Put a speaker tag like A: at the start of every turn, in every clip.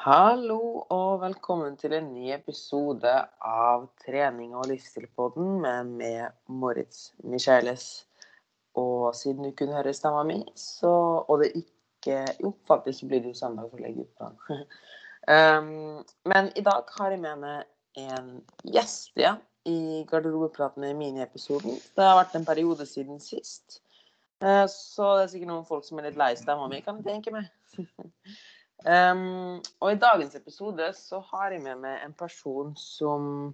A: Hallo og velkommen til en ny episode av Trening og livsstilpodden med meg, Moritz Micheles. Og siden du kunne høre stemma mi, så, og det ikke Jo, faktisk blir det jo søndag, for å legge ut den. um, men i dag har jeg med meg en gjest ja, i Garderobepraten i miniepisoden. Det har vært en periode siden sist. Uh, så det er sikkert noen folk som er litt lei stemma mi, kan jeg tenke meg. Um, og i dagens episode så har jeg med meg en person som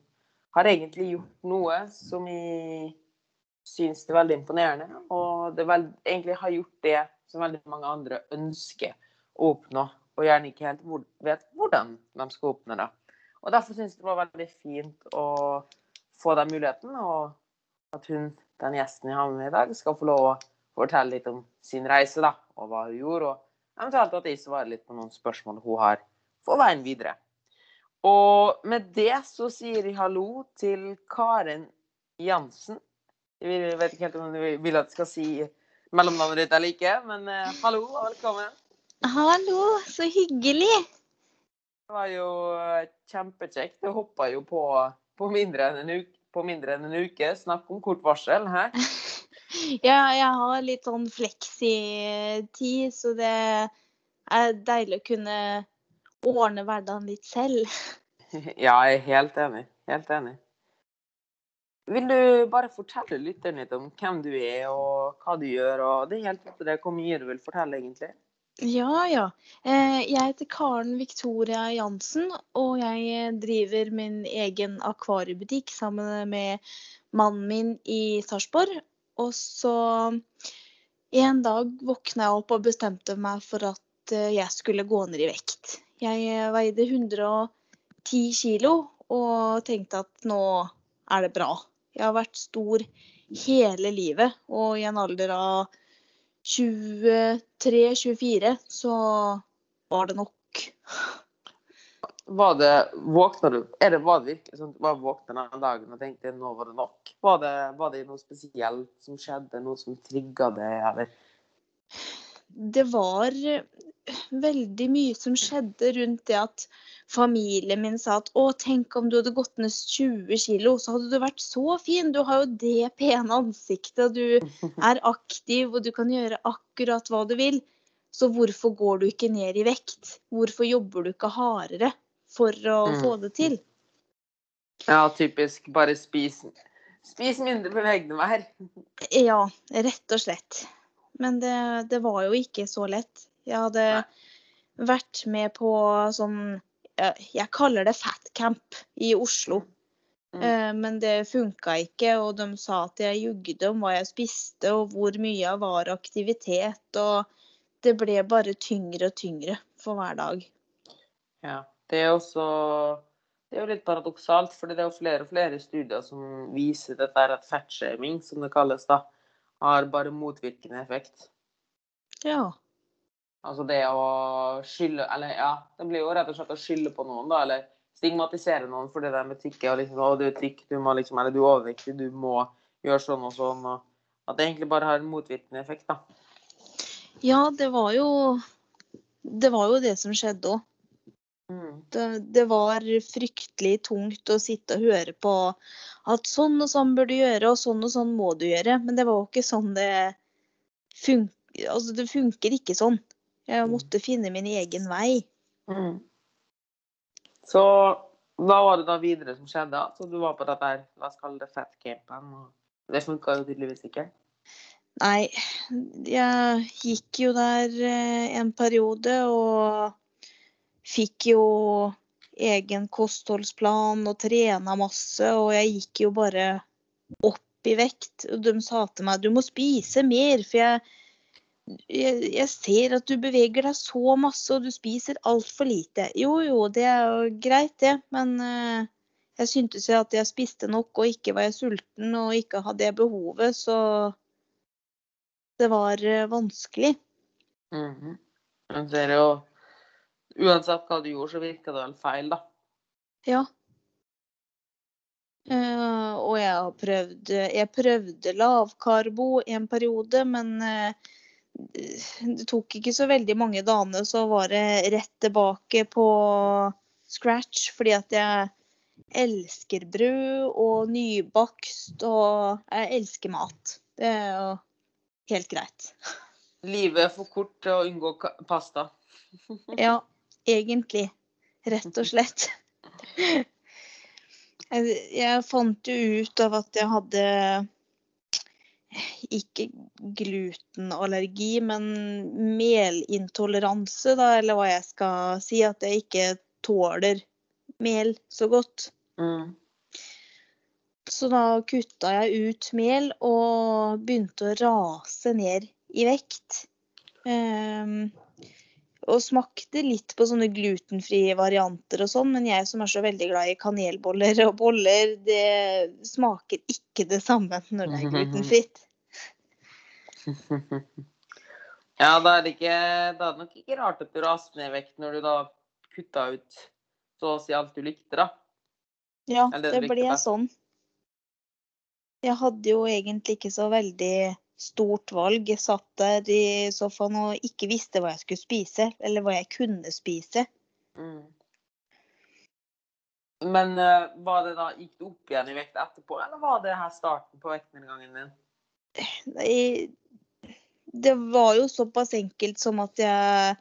A: har egentlig gjort noe som jeg syns er veldig imponerende. Og det vel, egentlig har gjort det som veldig mange andre ønsker å oppnå, og gjerne ikke helt vet hvordan de skal oppnå det. Og derfor syns jeg det var veldig fint å få den muligheten, og at hun, den gjesten jeg har med i dag, skal få lov å fortelle litt om sin reise, da, og hva hun gjorde. og Eventuelt at jeg svarer litt på noen spørsmål hun har for veien videre. Og med det så sier jeg hallo til Karen Jansen. Jeg vet ikke helt om du vil at jeg skal si mellomnavnet ditt eller ikke, men uh, hallo og velkommen.
B: Hallo, så hyggelig.
A: Det var jo eh, kjempekjekt. Du hoppa jo på, på, mindre enn en uke, på mindre enn en uke. Snakk om kort varsel. Hæ?
B: Ja, jeg har litt sånn fleksi-tid, så det er deilig å kunne ordne hverdagen litt selv.
A: Ja, jeg er helt enig. Helt enig. Vil du bare fortelle lytteren litt om hvem du er og hva du gjør? og Det er helt opp til deg hvor mye du vil fortelle, egentlig.
B: Ja, ja. Eh, jeg heter Karen Victoria Jansen, og jeg driver min egen akvariebutikk sammen med mannen min i Sarpsborg. Og så en dag våkna jeg opp og bestemte meg for at eh, jeg skulle gå ned i vekt. Jeg eh, veide 110 kilo og tenkte at nå er det bra. Jeg har vært stor hele livet, og i en alder av 23-24 så var det nok
A: var det, våkna du, er det, var det virkelig sånn var våkna den dagen og tenkte nå var det nok? Var det, var det noe spesielt som skjedde, noe som trigga det, eller?
B: Det var veldig mye som skjedde rundt det at familien min sa at å, tenk om du hadde gått ned 20 kilo, så hadde du vært så fin. Du har jo det pene ansiktet, du er aktiv, og du kan gjøre akkurat hva du vil. Så hvorfor går du ikke ned i vekt? Hvorfor jobber du ikke hardere? For å mm. få det til.
A: Ja, typisk. Bare spis, spis mindre, beveg deg mer.
B: ja, rett og slett. Men det, det, var jo ikke så lett. Jeg hadde Nei. vært med på sånn Jeg kaller det fat camp i Oslo. Mm. Eh, men det funka ikke, og de sa at jeg jugde om hva jeg spiste og hvor mye jeg var aktivitet. Og det ble bare tyngre og tyngre for hver dag.
A: Ja. Det er også det er jo litt paradoksalt, for det er jo flere og flere studier som viser dette at fatshaming, som det kalles, da, har bare motvirkende effekt.
B: Ja.
A: Altså det å skylde Eller ja, det blir jo rett og slett å skylde på noen, da, eller stigmatisere noen for det der med tykke. Og liksom, å, du er tykk, du må liksom, eller du er overvektig, du må gjøre sånn og sånn. og At det egentlig bare har en motvirkende effekt, da.
B: Ja, det var jo Det var jo det som skjedde òg. Mm. Det, det, var fryktelig tungt å sitte og høre på at sånn og sånn bør du gjøre, og sånn og sånn må du gjøre. Men det var jo ikke sånn det funker. Altså, det funker ikke sånn. Jeg mm. måtte finne min egen vei. Mm.
A: Så hva var det da videre som skjedde? Så du var på dette her, oss kalle det fatcampen, og det funka jo tydeligvis ikke?
B: Nei, jeg gikk jo der eh, en periode, og fikk jo egen kostholdsplan og trena masse, og jeg gikk jo bare opp i vekt. Og de sa til meg du må spise mer, for jeg, jeg, jeg ser at du beveger deg så masse, og du spiser altfor lite. Jo jo, det er jo greit det, men uh, jeg syntes jo at jeg spiste nok, og ikke var jeg sulten, og ikke hadde jeg behovet, så det var uh, vanskelig.
A: Mm -hmm. Jeg ser jo Uansett hva du gjorde, så virka det vel feil, da.
B: Ja. Uh, og jeg har prøvd Jeg prøvde lavkarbo en periode, men uh, det tok ikke så veldig mange dagene, så var det rett tilbake på scratch. Fordi at jeg elsker brød og nybakst, og jeg elsker mat. Det er jo helt greit.
A: Livet er for kort til å unngå pasta.
B: Ja, egentlig. Rett og slett. Jeg, fant jo ut av at jeg hadde ikke glutenallergi, men melintoleranse, da, eller hva jeg skal si. At jeg ikke tåler mel så godt.
A: Mm.
B: Så da kutta jeg ut mel og begynte å rase ned i vekt. Ehm, og smakte litt på sånne glutenfrie varianter og sånn, men jeg som er så veldig glad i kanelboller og boller, det smaker ikke det samme når det er glutenfritt.
A: Ja, da er det ikke Da er det nok ikke rart at du raste ned i vekt når du da kutta ut så å si alt du likte, da.
B: Ja,
A: Eller
B: det
A: likte
B: ble sånn. Jeg hadde jo egentlig ikke så veldig stort valg. Jeg satt der i sofaen og ikke visste hva jeg skulle spise, eller hva jeg kunne spise.
A: Mm. Men uh, var det da, gikk du opp igjen i vekt etterpå, eller var det her starten på vektnedgangen din?
B: Nei, det var jo såpass enkelt som at jeg,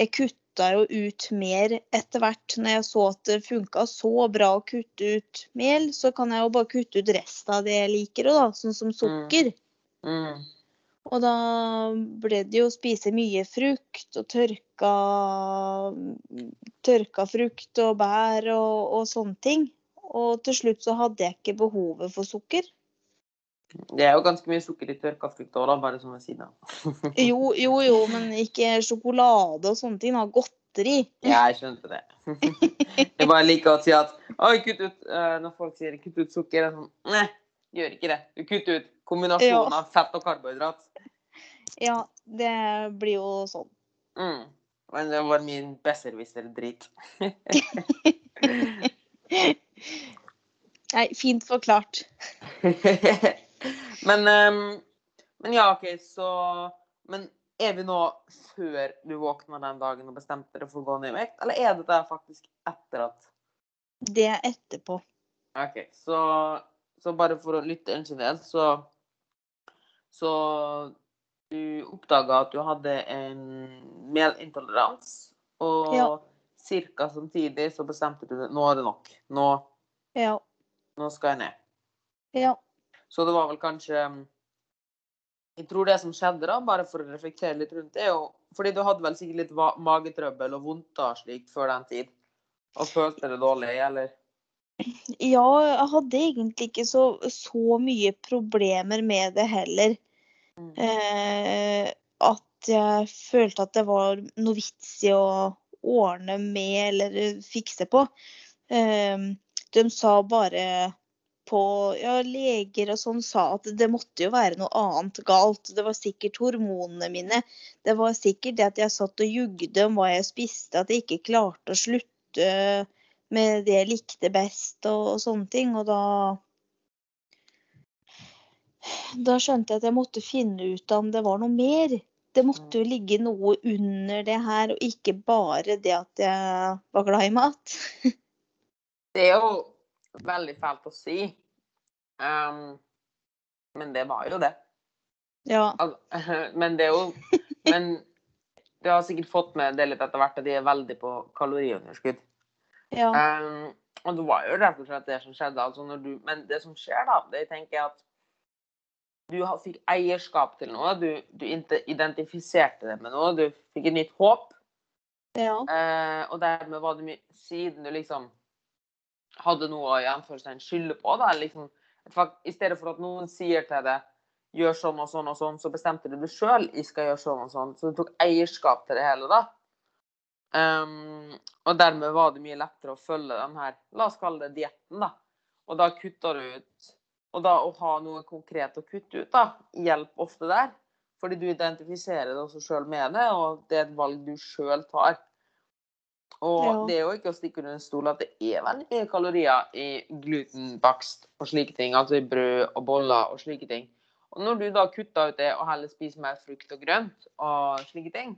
B: jeg kutta jo ut mer etter hvert. Når jeg så at det funka så bra å kutte ut mel, så kan jeg jo bare kutte ut resten av det jeg liker òg, da. Sånn som sukker.
A: Mm.
B: Og da ble det jo å spise mye frukt og tørka, tørka frukt og bær og, og sånne ting. Og til slutt så hadde jeg ikke behovet for sukker.
A: Det er jo ganske mye sukker i tørka frukt òg, bare som ved siden av.
B: Jo, jo, jo, men ikke sjokolade og sånne ting. da, Godteri.
A: Ja, jeg skjønte det. Jeg bare liker å si at Oi, kutt ut eh, Når folk sier kutt ut sukker, er det sånn Nei, gjør ikke det. Du kutter ut kombinasjonen
B: Ja.
A: av fett og karbohydrat.
B: Ja, det blir jo sånn.
A: Mm. Men det var min besserwisser-drit.
B: Nei, fint forklart.
A: men, um, men ja, OK, så Men er vi nå før du våkna den dagen og bestemte deg for å gå ned i vekt, eller er det der faktisk etter at
B: Det er etterpå.
A: OK, så, så bare for å lytte en del, så Så du oppdaga at du hadde en melintoleranse, og
B: Ja.
A: samtidig så bestemte du nå er det nok. Nå,
B: Ja.
A: nå skal jeg ned.
B: Ja.
A: Så det var vel kanskje Jeg tror det som skjedde, da, bare for å reflektere litt rundt det, er jo Fordi du hadde vel sikkert litt magetrøbbel og vondt da slik før den tid? Og følte det dårlig, eller?
B: Ja, jeg hadde egentlig ikke så, så mye problemer med det heller.
A: Mm.
B: Eh, at jeg følte at det var noe vits i å ordne med eller fikse på. Eh, de sa bare på Ja, leger og sånn sa at det måtte jo være noe annet galt. Det var sikkert hormonene mine. Det var sikkert det at jeg satt og jugde om hva jeg spiste, at jeg ikke klarte å slutte med det jeg likte best og, og sånne ting. Og da Da skjønte jeg at jeg måtte finne ut om det var noe mer. Det måtte jo ligge noe under det her, og ikke bare det at jeg var glad i mat.
A: Det er jo veldig fælt å si, um, men det var jo det.
B: Ja.
A: Altså, men det er jo Men du har sikkert fått med det litt etter hvert at de er veldig på kaloriunderskudd.
B: Ja.
A: Um, og det var jo rett og slett det som skjedde. Altså du, men det som skjer, da, det tenker jeg at du fikk eierskap til noe. Du, du identifiserte det med noe. Du fikk et nytt håp.
B: ja.
A: Uh, og dermed var det mye Siden du liksom hadde noe å i anførselstegn skylde på, da, liksom, i stedet for at noen sier til deg gjør sånn og sånn og sånn, så bestemte du deg sjøl jeg skal gjøre sånn og sånn. Så du tok eierskap til det hele, da. Um, og dermed var det mye lettere å følge den her, la oss kalle det dietten, da. Og da kutter du ut Og da å ha noe konkret å kutte ut, da, hjelper ofte der. Fordi du identifiserer det også sjøl med det, og det er et valg du sjøl tar. Og
B: Ja.
A: det er jo ikke å stikke under en stol at det er veldig mye kalorier i glutenbakst og slike ting. Altså i brød og boller og slike ting. Og når du da kutter ut det og heller spiser mer frukt og grønt og slike ting,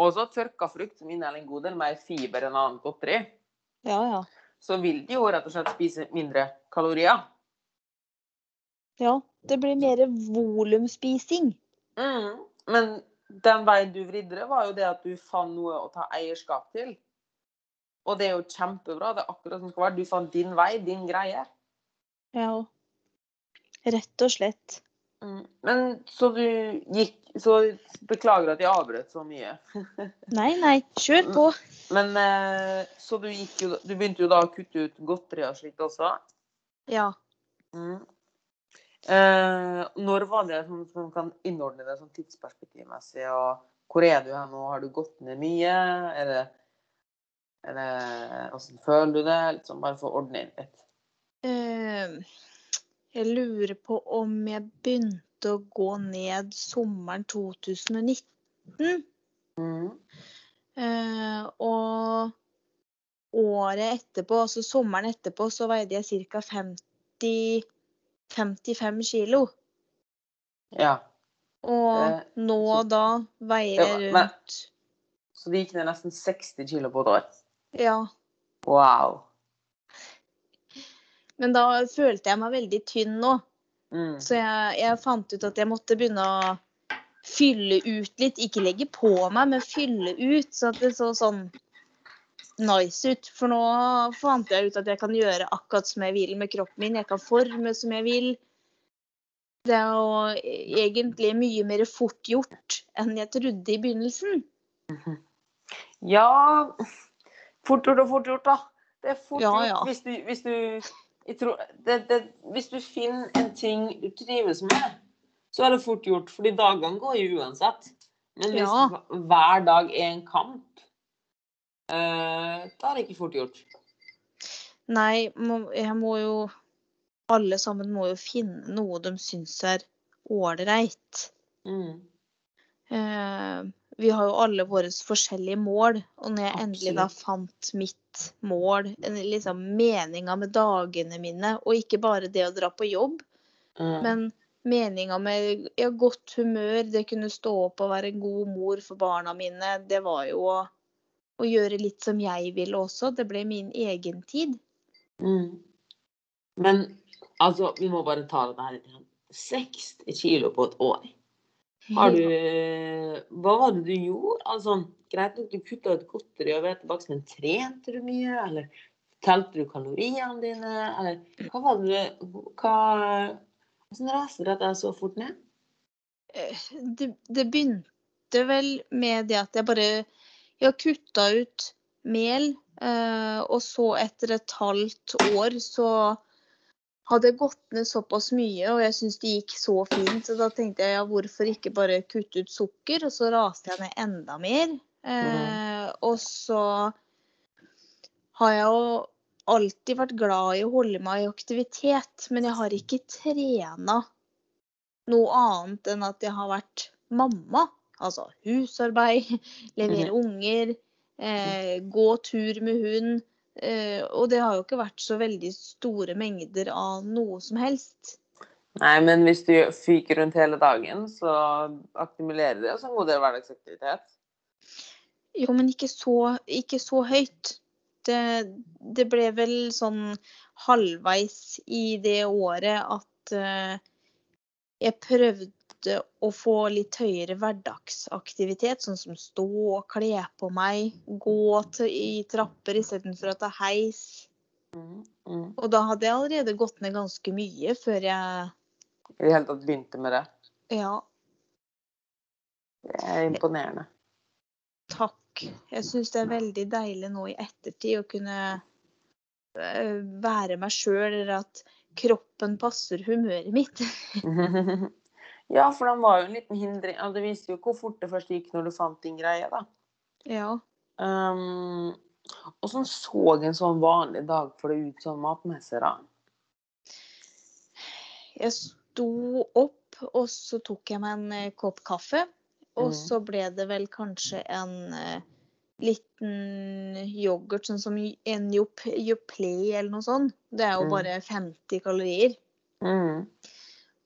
A: og så tørka frukt som inneholder en god del mer fiber enn annet godteri,
B: Ja, ja.
A: så vil de jo rett og slett spise mindre kalorier.
B: Ja, det blir mer volumspising.
A: Mm. Men den veien du vridde det, var jo det at du fant noe å ta eierskap til. Og det er jo kjempebra. Det er akkurat som det skal være. Du fant din vei, din greie.
B: Ja. Rett og slett.
A: Mm. Men så du gikk Så beklager at jeg avbrøt så mye.
B: Nei, nei, kjør på.
A: Men eh, så du gikk jo Du begynte jo da å kutte ut godteri og slikt også?
B: Ja.
A: Mm. Eh, når var det som, som kan innordne det sånn tidsperspektivmessig? Og hvor er du her nå? Har du gått ned mye? Er det, er det Hvordan føler du det? Sånn bare for å ordne inn litt.
B: Eh, jeg lurer på om jeg begynte å gå ned sommeren 2019.
A: Mm.
B: Eh, og året etterpå, altså sommeren etterpå, så veide jeg ca. 50 55 kilo.
A: Ja.
B: Og
A: Eh,
B: nå
A: så-
B: da veier jeg
A: Ja, men-
B: rundt
A: Så det gikk ned nesten 60 kilo på et år?
B: Ja.
A: Wow.
B: Men da følte jeg meg veldig tynn nå.
A: Mm.
B: Så jeg, jeg fant ut at jeg måtte begynne å fylle ut litt. Ikke legge på meg, men fylle ut, så at det så sånn nice ut. For nå fant jeg ut at jeg kan gjøre akkurat som jeg vil med kroppen min. Jeg kan forme som jeg vil. Det er jo egentlig mye mer fort gjort enn jeg trodde i begynnelsen.
A: Ja Fort gjort og fort gjort, da. Det er fort
B: Ja,
A: gjort
B: ja.
A: hvis du, hvis du tror, det, det, Hvis du finner en ting du trives med, så er det fort gjort. Fordi dagene går jo uansett. Men hvis
B: Ja.
A: hver dag er en kamp, uh, da er det ikke fort gjort.
B: Nei, må, jeg må jo Alle sammen må jo finne noe de syns er ålreit.
A: Mm.
B: Eh, vi har jo alle våre forskjellige mål, og når jeg endelig da fant mitt mål, en liksom meninga med dagene mine, og ikke bare det å dra på jobb,
A: Mm.
B: men meninga med ja, godt humør, det kunne stå opp og være en god mor for barna mine, det var jo å, å gjøre litt som jeg ville også. Det ble min egen tid.
A: Mm. Men altså, vi må bare ta det her litt. 60 kilo på et år. Har du Hva var det du gjorde? Altså, greit nok, du kutta ut godteri og hvetebakst, men trente du mye? Eller telte du kaloriene dine? Eller hva var det hva, Hvordan raste dette så fort ned?
B: Eh, det, det begynte vel med det at jeg bare Jeg kutta ut mel, eh, og så etter et halvt år så hadde gått ned såpass mye, og jeg syns det gikk så fint. Så da tenkte jeg ja, hvorfor ikke bare kutte ut sukker? Og så raste jeg ned enda mer. Eh, og så har jeg jo alltid vært glad i å holde meg i aktivitet, men jeg har ikke trena noe annet enn at jeg har vært mamma. Altså husarbeid, levere unger, eh, gå tur med hund. Eh, og det har jo ikke vært så veldig store mengder av noe som helst.
A: Nei, men hvis du fyker rundt hele dagen, så akkumulerer det en god del hverdagsaktivitet.
B: Jo, men ikke så, ikke så høyt. Det, det ble vel sånn halvveis i det året at eh, jeg prøvde å få litt høyere hverdagsaktivitet, sånn som stå og kle på meg, gå i trapper istedenfor å ta heis.
A: Mm. Mm.
B: Og da hadde jeg allerede gått ned ganske mye før jeg
A: I det hele tatt begynte med det.
B: Ja,
A: Det er imponerende.
B: takk. Jeg syns det er veldig deilig nå i ettertid å kunne eh, være meg sjøl, eller at kroppen passer humøret mitt.
A: Ja, for den var jo en liten hindring. Ja, det viste jo hvor fort det først gikk når du fant din greie, da.
B: Ja.
A: Um, og sånn så en sånn vanlig dag for det ut sånn matmessig, da?
B: Jeg sto opp, og så tok jeg meg en eh, kopp kaffe. Og
A: Mm.
B: så ble det vel kanskje en uh, liten yoghurt, sånn som en Yoplay eller noe sånt. Det er jo
A: Mm.
B: bare 50 kalorier.
A: Mm.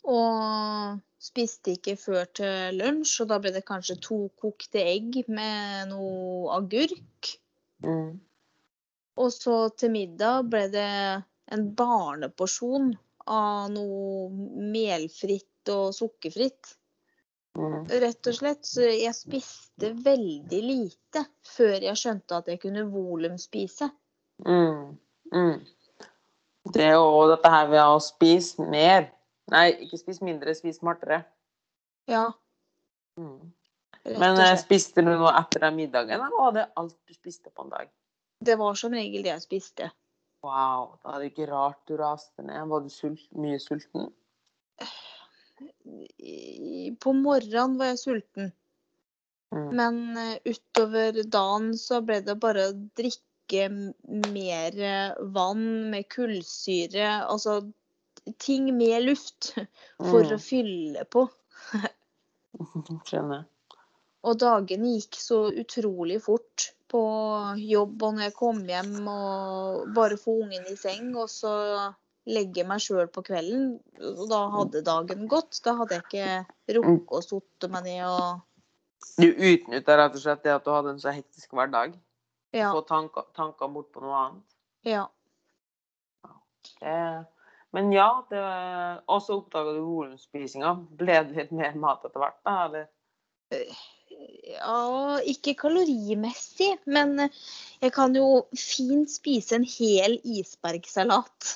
B: Og spiste ikke før til lunsj, og da ble det kanskje to kokte egg med noe agurk.
A: Mm.
B: Og så til middag ble det en barneporsjon av noe melfritt og sukkerfritt.
A: Mm.
B: Rett og slett. Så jeg spiste veldig lite før jeg skjønte at jeg kunne volumspise.
A: Mm. Mm. Det er jo dette her ved å spise mer. Nei, ikke spis mindre, spis smartere.
B: Ja,
A: Mm. Men eh, spiste du noe etter den middagen, eller var det alt du spiste på en dag?
B: Det var som regel det jeg spiste.
A: Wow, da er det ikke rart du raste ned. Var du sult, mye sulten?
B: På morgenen var jeg sulten,
A: Mm.
B: men eh, utover dagen så ble det bare å drikke mer eh, vann med kullsyre. Altså ting med luft for å
A: Mm.
B: fylle på.
A: Skjønner.
B: Og dagene gikk så utrolig fort på jobb og når jeg kom hjem og bare få ungen i seng, og så legge meg sjøl på kvelden. Og da hadde dagen gått. Da hadde jeg ikke rukket å sitte meg ned og
A: Du utnytta rett og slett det at du hadde en så hektisk hverdag.
B: Ja.
A: Få tanker, tanker bort på noe annet.
B: ja.
A: Det, men ja, og så oppdaga du volumspisinga. Ble det litt mer mat etter hvert, da? Eller?
B: ja, ikke kalorimessig, men jeg kan jo fint spise en hel isbergsalat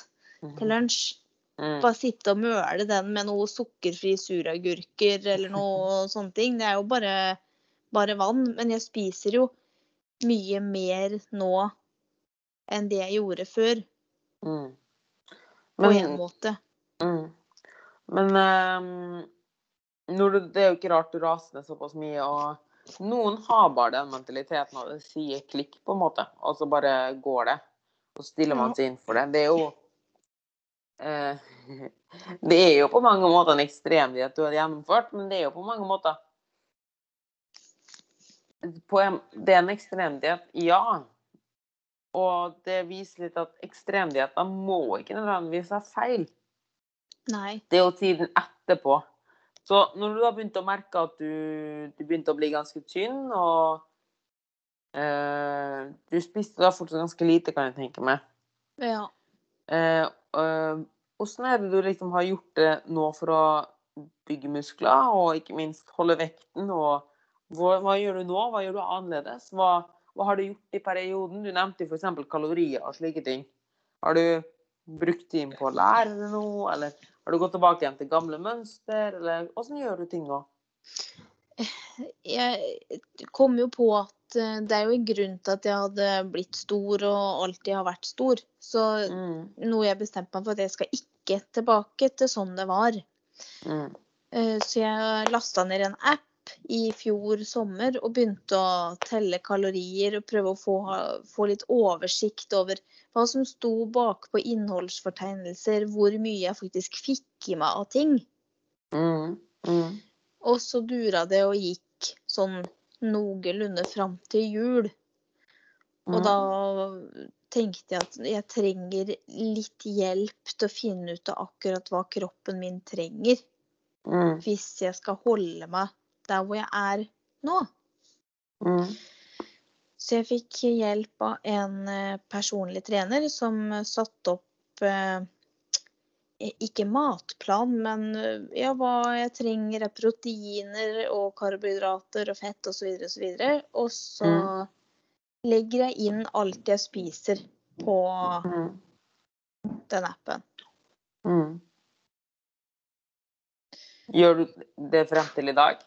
B: til lunsj.
A: Mm.
B: Bare sitte og møle den med noe sukkerfri suragurker eller noe sånne ting. Det er jo bare, bare vann. Men jeg spiser jo mye mer nå enn det jeg gjorde før,
A: Mm.
B: På en måte.
A: mm. men um, du, det er jo ikke rart du raser ned såpass mye. og Noen har bare den mentaliteten at det sier klikk, på en måte, og så bare går det. Og stiller man seg inn for det. Det er jo uh, Det er jo på mange måter en ekstremdiett du har gjennomført, men det er jo på mange måter på en, Det er en ekstremdiett, ja. Og det viser litt at ekstremdietter må ikke nødvendigvis være feil.
B: Nei.
A: Det er jo tiden etterpå. Så når du da begynte å merke at du, du begynte å bli ganske tynn, og eh, Du spiste da fortsatt ganske lite, kan jeg tenke meg.
B: Ja.
A: Eh, eh, Hvordan er det du liksom har gjort det nå for å bygge muskler, og ikke minst holde vekten? og hva, hva gjør du nå? Hva gjør du annerledes? Hva, hva har du gjort i perioden? Du nevnte f.eks. kalorier og slike ting. Har du brukt tid på å lære deg noe? eller har du gått tilbake igjen til gamle mønster, eller hvordan gjør du ting nå?
B: Jeg kom jo på at eh, det er jo en grunn til at jeg hadde blitt stor og alltid har vært stor. Så
A: Mm,
B: noe jeg bestemte meg for at jeg skal ikke tilbake til sånn det var.
A: mm,
B: Eh, Så jeg lasta ned en app i fjor sommer og begynte å telle kalorier og prøve å få, få litt oversikt over hva som sto bakpå innholdsfortegnelser, hvor mye jeg faktisk fikk i meg av ting.
A: mm, mm,
B: Og så dura det og gikk sånn noenlunde fram til jul. Og
A: mm.
B: da tenkte jeg at jeg trenger litt hjelp til å finne ut av akkurat hva kroppen min trenger.
A: mm,
B: hvis jeg skal holde meg der hvor jeg er nå.
A: mm,
B: Så jeg fikk hjelp av en eh, personlig trener som eh, satte opp eh, ikke matplan, men ja, hva jeg trenger av proteiner og karbohydrater og fett osv. Og, så videre, og så
A: Mm.
B: legger jeg inn alt jeg spiser på
A: mm,
B: den appen.
A: mm. Gjør du det frem til i dag?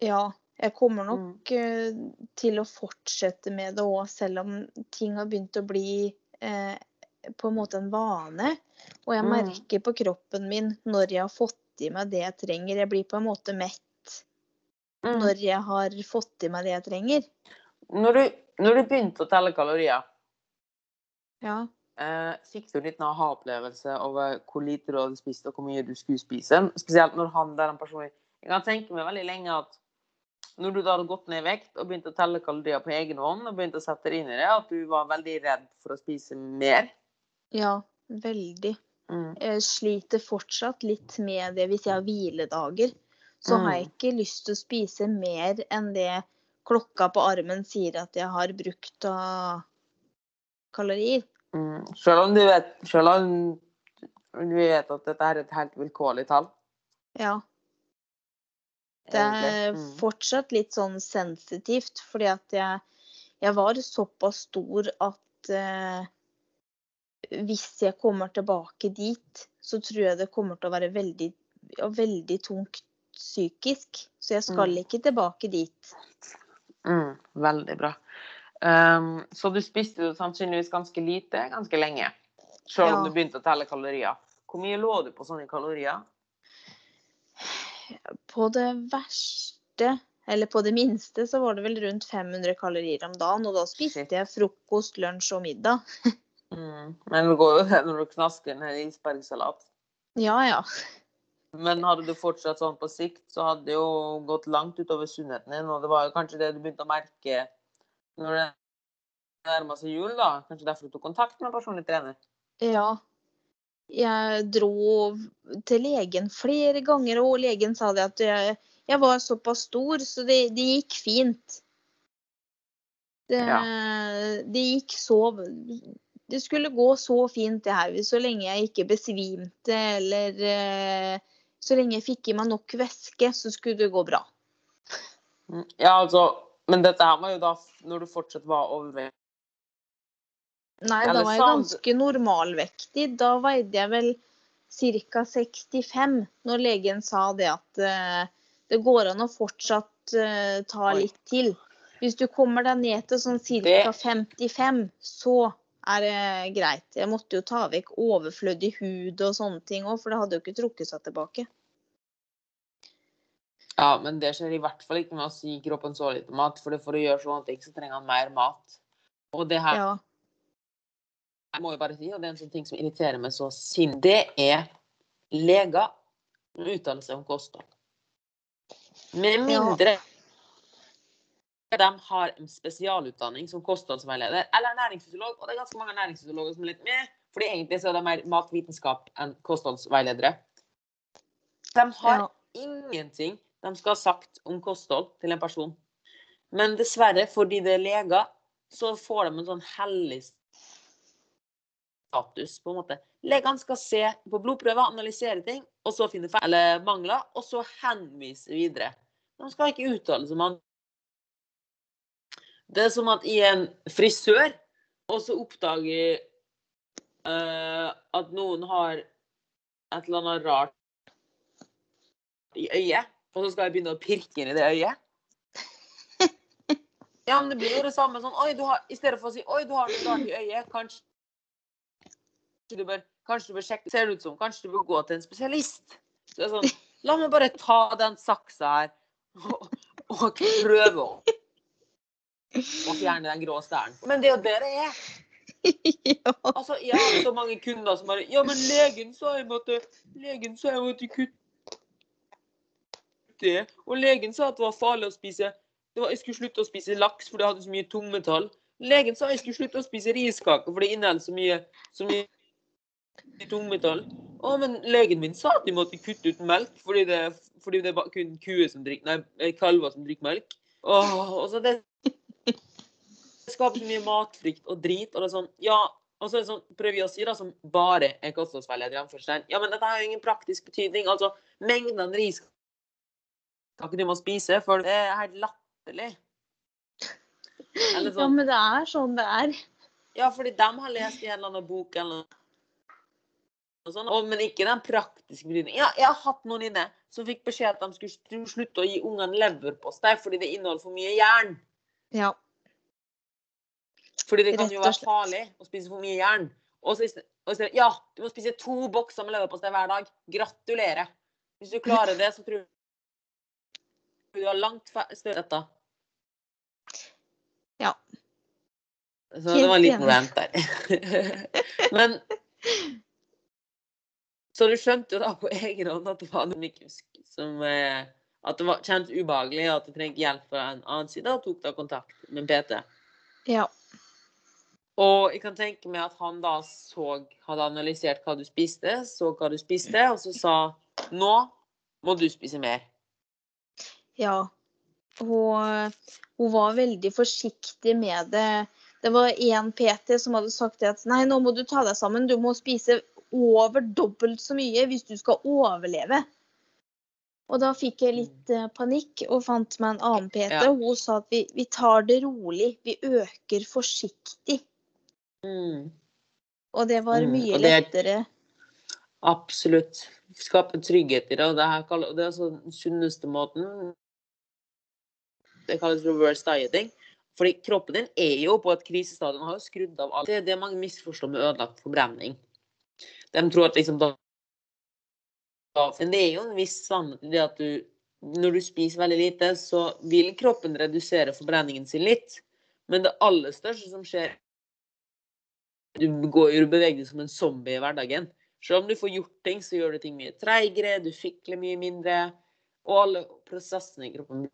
B: Ja, jeg kommer
A: Mm.
B: nok mm. til å fortsette med det òg, selv om ting har begynt å bli eh, på en måte en vane. Og jeg
A: Mm.
B: merker på kroppen min når jeg har fått i meg det jeg trenger. Jeg blir på en måte mett
A: Mm.
B: når jeg har fått i meg det jeg trenger.
A: Når du, når du begynte å telle kalorier,
B: Ja.
A: eh, fikk du en liten aha-opplevelse over hvor lite du hadde spist og hvor mye du skulle spise? Spesielt når han der en person Jeg kan tenke meg veldig lenge at når du da hadde gått ned i vekt og begynt å telle kalorier på egen hånd, og begynte å sette deg inn i det, at du var veldig redd for å spise mer?
B: ja, veldig.
A: Mm.
B: Jeg sliter fortsatt litt med det hvis jeg har hviledager. så har jeg
A: Mm.
B: ikke lyst til å spise mer enn det klokka på armen sier at jeg har brukt av kalorier.
A: Mm. Selv om du vet, selv om du vet at dette er et helt vilkårlig tall.
B: Ja. Det er.
A: Mm.
B: fortsatt litt sånn sensitivt, fordi at jeg, jeg var såpass stor at eh, hvis jeg kommer tilbake dit, så tror jeg det kommer til å være veldig, veldig tungt psykisk. Så jeg skal
A: Mm.
B: ikke tilbake dit.
A: Mm. Veldig bra. Um, så du spiste jo sannsynligvis ganske lite ganske lenge. Selv om
B: Ja.
A: du begynte å telle kalorier. Hvor mye lå du på sånne kalorier?
B: På det verste, eller på det minste, så var det vel rundt 500 kalorier om dagen. Og da spiste jeg frokost, lunsj og middag.
A: Mm. Men det går jo når du knasker en hel isbergsalat.
B: Ja ja.
A: Men hadde du fortsatt sånn på sikt, så hadde det jo gått langt utover sunnheten din. Og det var jo kanskje det du begynte å merke når det nærma seg jul, da. Kanskje derfor du tok kontakt med personlig trener.
B: Ja. Jeg dro til legen flere ganger, og legen sa det at jeg, jeg var såpass stor, så det, det gikk fint. Det, det gikk så Det skulle gå så fint, det her, så lenge jeg ikke besvimte eller eh, Så lenge jeg fikk i meg nok væske, så skulle det gå bra.
A: Mm. Ja, altså Men dette her var jo da når du fortsatt var overvektig.
B: Nei, da var jeg ganske normalvektig. Da veide jeg vel ca. 65, når legen sa det at eh, det går an å fortsatt eh, ta litt til. Hvis du kommer deg ned til sånn ca. 55, så er det greit. Jeg måtte jo ta vekk overflødig hud og sånne ting òg, for det hadde jo ikke trukket seg tilbake.
A: Ja, men det skjer i hvert fall ikke med å si kroppen så lite mat. For for å gjøre sånne ting, så trenger han mer mat. Og det her
B: Ja.
A: Jeg må jo bare si, og det er en sånn ting som irriterer meg så sinn, det er leger som uttaler seg om kosthold. Med mindre de har en spesialutdanning som kostholdsveileder eller næringsfysiolog, og det er ganske mange næringsfysiologer som er litt med, fordi egentlig så er det mer matvitenskap enn kostholdsveiledere. De har
B: Ja.
A: ingenting de skal ha sagt om kosthold til en person. Men dessverre, fordi det er leger, så får de en sånn hellig status, på en måte. Legene skal se på blodprøver, analysere ting, og så finne feil eller mangler, og så henvise videre. De skal ikke uttale seg om andre. Det er som at i en frisør, og så oppdager uh, at noen har et eller annet rart i øyet, og så skal jeg begynne å pirke inn i det øyet. Ja, men det blir jo det samme sånn Oi, du har I stedet for å si Oi, du har noe rart i øyet. Kanskje du bør Kanskje du bør sjekke Ser det ut som Kanskje du bør gå til en spesialist. Så det er sånn La meg bare ta den saksa her og, og prøve å, å fjerne den grå stæren. Men det er jo det det er.
B: ja.
A: Altså, jeg har så mange kunder som bare Ja, men legen sa jeg måtte Legen sa jeg måtte kutte det. Og legen sa at det var farlig å spise det var, Jeg skulle slutte å spise laks, for det hadde så mye tungmetall. Legen sa jeg skulle slutte å spise riskaker, for det inneholder så mye, så mye tungmetall. Å, men legen min sa at de måtte kutte ut melk, fordi det, fordi det er kun kuer som drikker Nei, kalver som drikker melk. Åh, og så det det skaper så mye matfrykt og drit. Og det er sånn, ja, og så er det sånn, prøver vi å si da, som bare er kostholdsveileder, i. Ja, men dette har jo ingen praktisk betydning. Altså, mengden ris kan ikke du må spise, for det er helt latterlig. Eller
B: ja,
A: sånn,
B: men det er sånn det er.
A: ja, fordi de har lest i en eller annen bok eller noe sånt, og, men ikke den praktiske betydningen. Ja, jeg har hatt noen inne som fikk beskjed at de skulle slutte å gi ungene leverpostei fordi det inneholder for mye jern.
B: Ja.
A: Fordi det kan jo være farlig å spise for mye jern. Og så og så, ja, du må spise to bokser med leverpostei hver dag. Gratulerer. Hvis du klarer det, så tror jeg du har langt større dette.
B: Ja.
A: Så det var en liten rant der. Men Så du skjønte jo da på egen hånd at det var noe Mikusk som eh, At det var kjent ubehagelig, og at du trengte hjelp fra en annen side, og tok da kontakt med PT.
B: Ja.
A: Og jeg kan tenke meg at han da så, hadde analysert hva du spiste, så hva du spiste, og så sa nå må du spise mer.
B: Ja. Og hun var veldig forsiktig med det. Det var én PT som hadde sagt at nei, nå må du ta deg sammen. Du må spise over dobbelt så mye hvis du skal overleve. Og da fikk jeg litt eh, panikk og fant meg en annen PT.
A: Ja.
B: Hun sa at vi, vi tar det rolig. Vi øker forsiktig.
A: Mm.
B: Og det var
A: Mm,
B: mye
A: mm. det er-
B: lettere.
A: Absolutt. Skape trygghet i det. Og det, her det er altså den sunneste måten. Det kalles reverse dieting. Fordi kroppen din er jo på et krisestadium. Har jo skrudd av alt. Det er det mange misforstår med ødelagt forbrenning. De tror at liksom da Men det er jo en viss sannhet i det at du Når du spiser veldig lite, så vil kroppen redusere forbrenningen sin litt. Men det aller største som skjer Du går jo beveger deg som en zombie i hverdagen. Selv om du får gjort ting, så gjør du ting mye treigere, du fikler mye mindre. Og alle prosessene i kroppen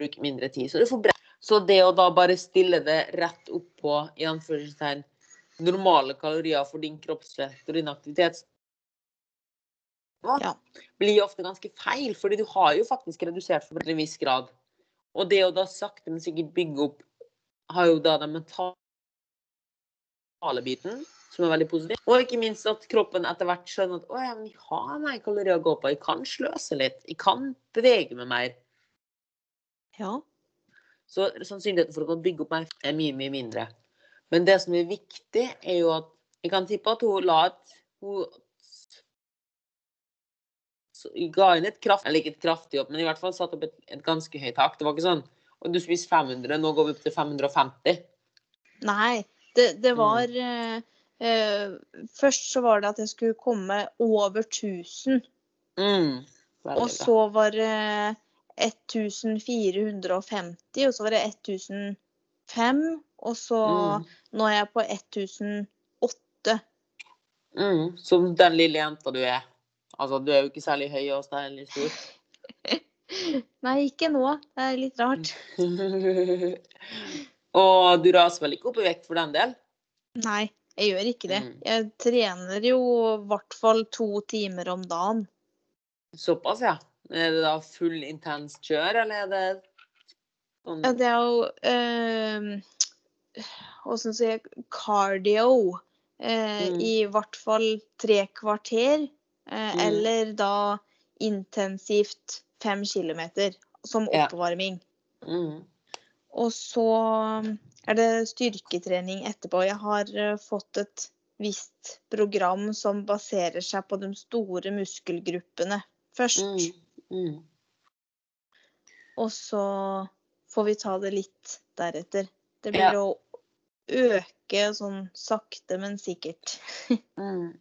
A: bruker mindre tid. Så. Så det å da bare stille det rett opp på i anførselstegn, normale kalorier for din kroppsvekt og din aktivitet
B: Ja.
A: blir ofte ganske feil, fordi du har jo faktisk redusert for en viss grad. Og det å da sakte, men sikkert bygge opp har jo da den mentale biten, som er veldig positiv. Og ikke minst at kroppen etter hvert skjønner at å ja, men jeg har mer kalorier å gå på, jeg kan sløse litt, jeg kan bevege meg mer.
B: ja.
A: Så sannsynligheten for å bygge opp meg er mye, mye mindre. Men det som er viktig, er jo at jeg kan tippe at hun la et hun ga inn et kraft, eller ikke et kraftig opp, men i hvert fall satt opp et, et ganske høyt tak. Det var ikke sånn og du spiser 500, nå går vi opp til 550.
B: Nei, det, det
A: Mm.
B: var mm. eh, Først så var det at jeg skulle komme over 1000.
A: Mm.
B: Og så var det 1450, og så var det 1005. Og så
A: Mm.
B: nå er jeg på 1008.
A: Mm. Som den lille jenta du er. Altså, du er jo ikke særlig høy og særlig stor.
B: Nei, ikke nå. Det er litt rart.
A: og du raser vel ikke opp i vekt for den del?
B: Nei, jeg gjør ikke det.
A: Mm.
B: Jeg trener jo i hvert fall to timer om dagen.
A: Såpass, ja. Er det da full intens kjør, eller er det sånn
B: Ja, det er jo eh, Åssen sier jeg cardio. Eh,
A: Mm.
B: I hvert fall tre kvarter. Eh,
A: Mm.
B: Eller da intensivt fem kilometer som
A: Ja.
B: oppvarming.
A: mm.
B: Og så er det styrketrening etterpå. Jeg har eh, fått et visst program som baserer seg på de store muskelgruppene først.
A: Mm. Mm.
B: Og så får vi ta det litt deretter. Det blir
A: Ja.
B: å øke sånn sakte, men sikkert.
A: Mm.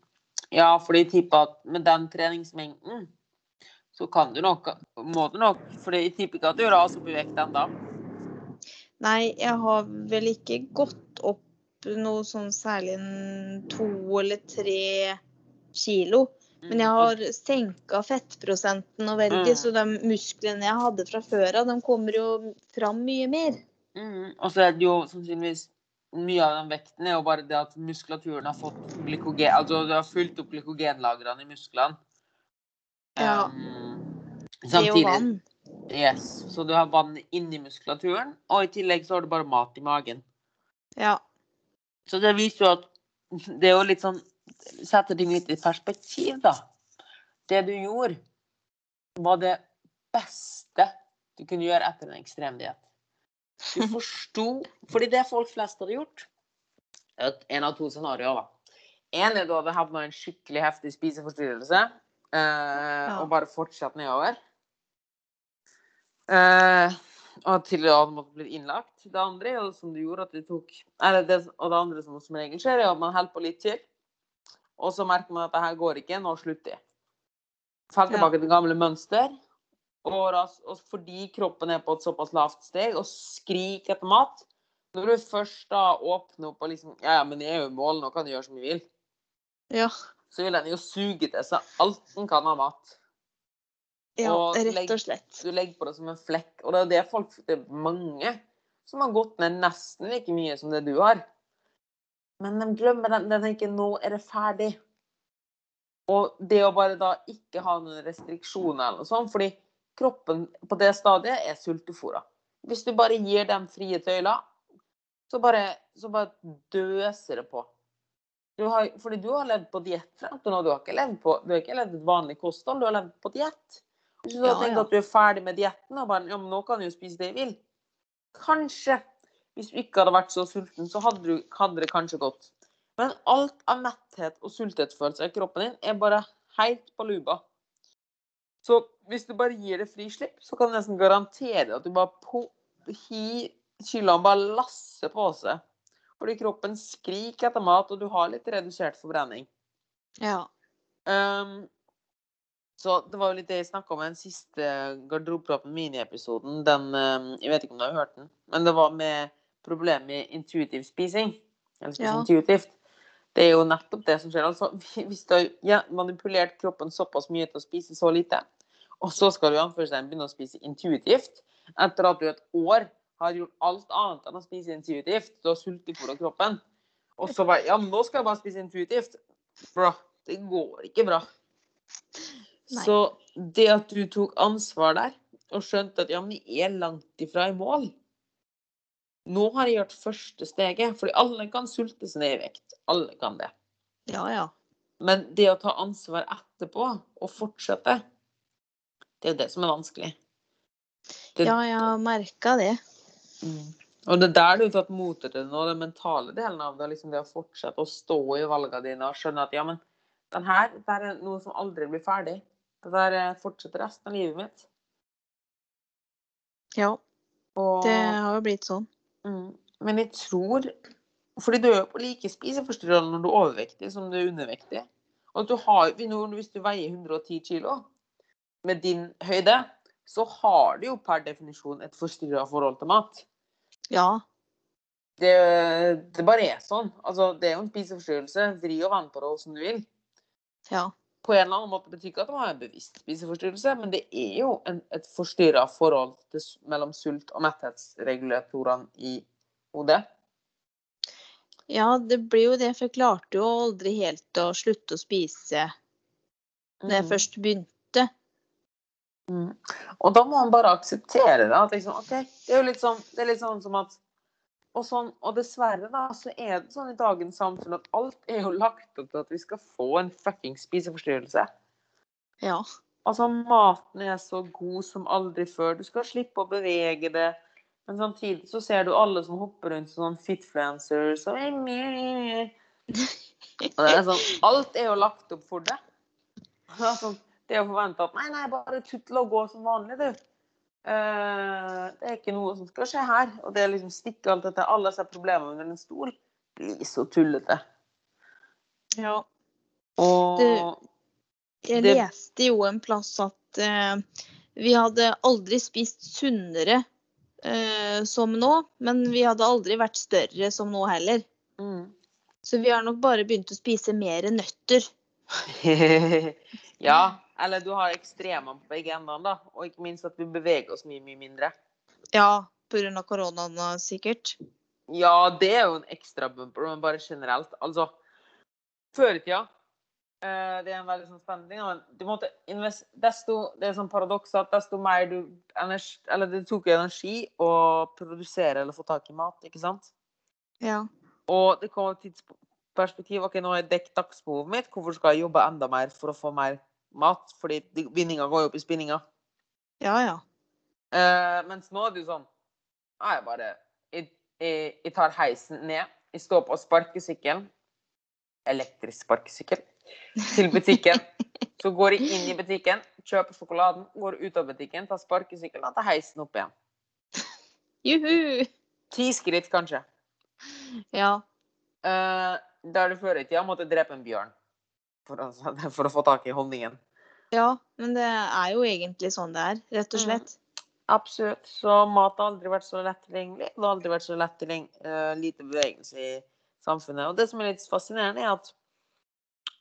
A: Ja, fordi tipper at med den treningsmengden, så kan du nok Må du nok For jeg tipper ikke at du raser i vekt ennå.
B: Nei, jeg har vel ikke gått opp noe sånn særlig en to eller tre kilo. Men jeg har senka fettprosenten og veldig,
A: Mm.
B: så de musklene jeg hadde fra før av, de kommer jo fram mye mer.
A: Mm. Og så er det jo sannsynligvis mye av den vekten er jo bare det at muskulaturen har fått glykogen Altså du har fylt opp glykogenlagrene i musklene.
B: Ja.
A: Um,
B: Det er jo vann.
A: Yes. Så du har vann inni muskulaturen, og i tillegg så har du bare mat i magen.
B: Ja.
A: Så det viser jo at det er jo litt sånn Setter ting litt i perspektiv, da. Det du gjorde, var det beste du kunne gjøre etter en ekstremdiett. Du forsto Fordi det folk flest hadde gjort et- En av to scenarioer, da. En er du hadde havna en skikkelig heftig spiseforstyrrelse eh, og bare fortsatt nedover. Eh, og til du hadde måttet bli innlagt. Det andre er som du gjorde, at det tok eller det, Og det andre som som regel skjer, er at man holder på litt til. Og så merker man at det her går ikke, nå slutter jeg. Faller
B: Ja.
A: tilbake til gamle mønster. Og, og fordi kroppen er på et såpass lavt steg og skriker etter mat Når du først da åpner opp og liksom Ja, ja, men jeg er jo i mål, nå kan jeg gjøre som jeg vil.
B: Ja.
A: Så vil den jo suge til seg alt den kan av mat.
B: ja
A: Og
B: rett og slett.
A: Du legger på det som en flekk. Og det er det folk Det er mange som har gått ned nesten like mye som det du har. Men de glemmer den. De tenker nå er det ferdig. Og det å bare da ikke ha noen restriksjoner eller noe sånt, fordi kroppen på det stadiet er sultefòra. Hvis du bare gir dem frie tøyler, så bare, så bare døser det på. Du har, fordi du har levd på diett frem til nå. Du har ikke levd på du har ikke levd et vanlig kosthold, du har levd på diett. Hvis du
B: Ja,
A: tenker
B: ja.
A: at du er ferdig med dietten og bare ja, men nå kan du jo spise det jeg vil. Kanskje. Hvis du ikke hadde vært så sulten, så hadde, du, hadde det kanskje gått. Men alt av metthet og sulthetsfølelse i kroppen din er bare helt på luba. Så hvis du bare gir det frislipp, så kan du nesten garantere at du bare på, hi, kyllene bare lasser på seg. Fordi kroppen skriker etter mat, og du har litt redusert forbrenning.
B: Ja.
A: Um, så det var jo litt det jeg snakka om i den siste Garderobepraten mini-episoden. Den um, Jeg vet ikke om du har hørt den, men det var med problemet med intuitiv spising. Eller spise
B: Ja.
A: intuitivt. Det er jo nettopp det som skjer. Altså, hvis du har ja, manipulert kroppen såpass mye til å spise så lite, og så skal du i anførselstegn begynne å spise intuitivt etter at du et år har gjort alt annet enn å spise intuitivt, du har sultefôra kroppen, og så bare Ja, men nå skal jeg bare spise intuitivt. Bra. Det går ikke bra.
B: Nei.
A: Så det at du tok ansvar der, og skjønte at ja, men jeg er langt ifra i mål Nå har jeg gjort første steget, fordi alle kan sulte seg ned i vekt. Alle kan det.
B: Ja, ja.
A: Men det å ta ansvar etterpå, og fortsette, det er jo det som er vanskelig. Det,
B: Ja, jeg har merka det.
A: Mm. Og det er der du har tatt motet til nå, den mentale delen av det, liksom det å fortsette å stå i valgene dine og skjønne at ja, men den her, det er noe som aldri blir ferdig. Det der eh, fortsetter resten av livet mitt.
B: Ja,
A: Og,
B: det har jo blitt sånn.
A: Mm, men jeg tror Fordi du er jo på like spiseforstyrrelse når du er overvektig som du er undervektig. Og du har, hvis du veier 110 kilo med din høyde, så har du jo per definisjon et forstyrra forhold til mat.
B: Ja.
A: Det, det bare er sånn. Altså, det er jo en spiseforstyrrelse. Vri og vend på det som du vil.
B: Ja.
A: På en eller annen måte betyr ikke at man har en bevisst spiseforstyrrelse, men det er jo en, et forstyrra forhold til, mellom sult- og metthetsregulatorene i hodet.
B: ja, det blir jo det, for jeg klarte jo aldri helt å slutte å spise når jeg
A: Mhm.
B: først begynte.
A: Mm. Og da må man bare akseptere det. At liksom, ok, det er jo litt sånn, det er litt sånn som at og, sånn, og dessverre da, så er det sånn i dagens samfunn at alt er jo lagt opp til at vi skal få en fucking spiseforstyrrelse.
B: Ja.
A: Altså, maten er så god som aldri før. Du skal slippe å bevege det. Men samtidig så ser du alle som hopper rundt som sånn fitfluencers og Og er sånn, Alt er jo lagt opp for det. Altså, det å forvente at nei, nei, bare tuttle og gå som vanlig, du. Eh, det er ikke noe som skal skje her. Og det er liksom stikke alt dette, alle disse problemene under en stol, blir så tullete.
B: ja.
A: Og
B: Du- Jeg
A: Det-
B: leste jo en plass at uh, vi hadde aldri spist sunnere uh, som nå, men vi hadde aldri vært større som nå heller.
A: mm.
B: Så vi har nok bare begynt å spise mer nøtter.
A: Ja, eller du har ekstremene på begge endene, da. Og ikke minst at vi beveger oss mye, mye mindre.
B: Ja, pga. koronaen sikkert.
A: Ja, det er jo en ekstra bumper, men bare generelt. Altså, før i tida eh, Det er en veldig sånn spennende ting. Men du måtte invest, desto, det er sånn paradoks at desto mer du energi, Eller det tok energi å produsere eller få tak i mat, ikke sant?
B: Ja.
A: Og det kom et tidsperspektiv. OK, nå har jeg dekket dagsbehovet mitt. Hvorfor skal jeg jobbe enda mer for å få mer mat? Fordi vinninga går jo opp i spinninga.
B: Ja, ja.
A: Uh, mens nå er det jo sånn Jeg bare jeg, jeg, jeg tar heisen ned. Jeg står på sparkesykkelen. Elektrisk sparkesykkel. Til butikken. Så går jeg inn i butikken, kjøper sjokoladen, går ut av butikken, tar sparkesykkelen og tar heisen opp igjen.
B: Juhu!
A: Ti skritt, kanskje.
B: Ja.
A: Eh, der du før i tida måtte drepe en bjørn for å, for å få tak i honningen.
B: ja, men det er jo egentlig sånn det er, rett og
A: Mm.
B: slett.
A: Absolutt. Så mat har aldri vært så lett tilgjengelig. Det har aldri vært så lett tilgjengelig. Uh, lite bevegelse i samfunnet. Og det som er litt fascinerende, er at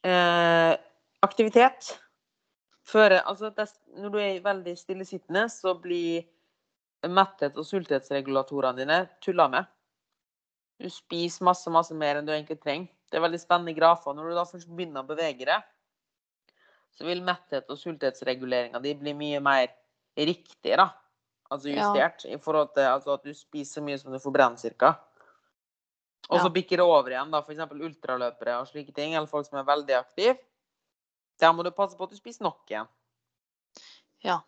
A: uh, aktivitet fører Altså dess, når du er veldig stillesittende, så blir mettet- og sulthetsregulatorene dine tulla med. Du spiser masse, masse mer enn du egentlig trenger. Det er veldig spennende grafer. Når du da først begynner å bevege deg, så vil metthet- og sulthetsreguleringa di bli mye mer riktig, da. Altså
B: Ja.
A: I forhold til altså, at du spiser så mye som du forbrenner, cirka. Og så
B: Ja.
A: bikker det over igjen, da. F.eks. ultraløpere og slike ting, eller folk som er veldig aktive. Der må du passe på at du spiser nok igjen.
B: Ja.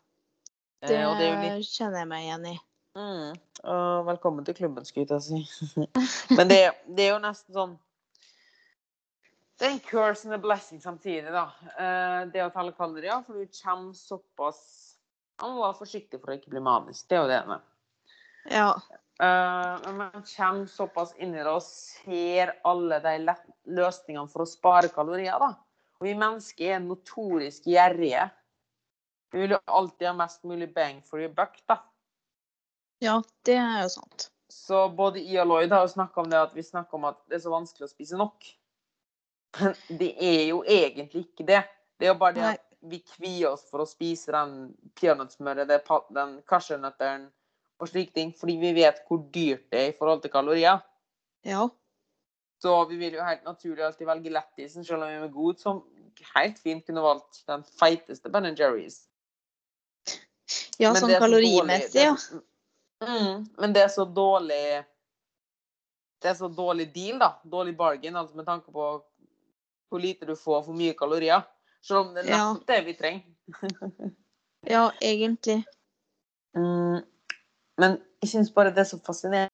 A: Eh,
B: Det,
A: eh, det litt
B: kjenner jeg meg igjen i.
A: mm, og Velkommen til klubben, skulle jeg si. Men det, det er jo nesten sånn Det er en curse and a blessing samtidig, da. Eh, det å telle kalorier, for du kommer såpass Man må være forsiktig for å ikke bli manisk. Det er jo det ene.
B: Ja.
A: Eh, men man kommer såpass inn i det og ser alle de løsningene for å spare kalorier, da. Og vi mennesker er notorisk gjerrige. Vi vil jo alltid ha mest mulig bang for your buck, da.
B: Ja, det er jo sant.
A: Så både I og Lloyd har jo snakka om det at vi snakker om at det er så vanskelig å spise nok. Men det er jo egentlig ikke det. Det er jo bare det
B: Nei.
A: at vi kvier oss for å spise den peanøttsmøret, den cashewnøtteren og slike ting, fordi vi vet hvor dyrt det er i forhold til kalorier.
B: Ja.
A: Så vi vil jo helt naturlig alltid velge lettisen, selv om vi er god, som helt fint kunne valgt den feiteste Ben Jerry's.
B: ja,
A: Men
B: sånn
A: er så
B: kalorimessig, ja.
A: Mm, men det er så dårlig Det er så dårlig deal, da. Dårlig bargain, altså med tanke på hvor lite du får for mye kalorier. Selv om det er nettopp det vi trenger.
B: Ja, egentlig.
A: Mm, men jeg syns bare det er så fascinerende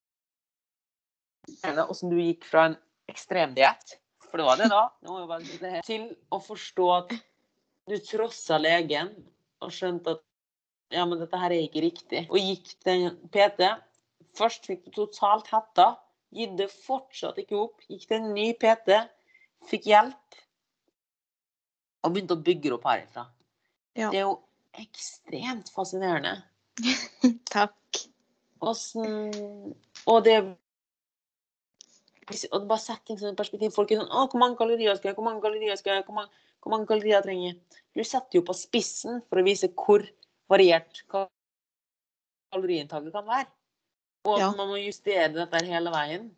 A: hvordan du gikk fra en ekstremdiett, for det var det da, til å forstå at du trossa legen og skjønte at ja, men dette her er ikke riktig. Og gikk til PT. Først fikk du totalt hetta. Gitt det fortsatt ikke opp. Gikk til en ny PT. Fikk hjelp. Og begynte å bygge opp herifra.
B: Ja.
A: Det er jo ekstremt fascinerende.
B: Takk.
A: Åssen Og det og bare sett ting som et perspektiv. Folk er sånn Å, hvor mange kalorier skal jeg? Hvor mange kalorier skal jeg? Hvor mange, hvor mange kalorier trenger jeg? Du setter jo på spissen for å vise hvor variert kal- kaloriinntaket kan være. Og at
B: Ja.
A: man må justere dette hele veien.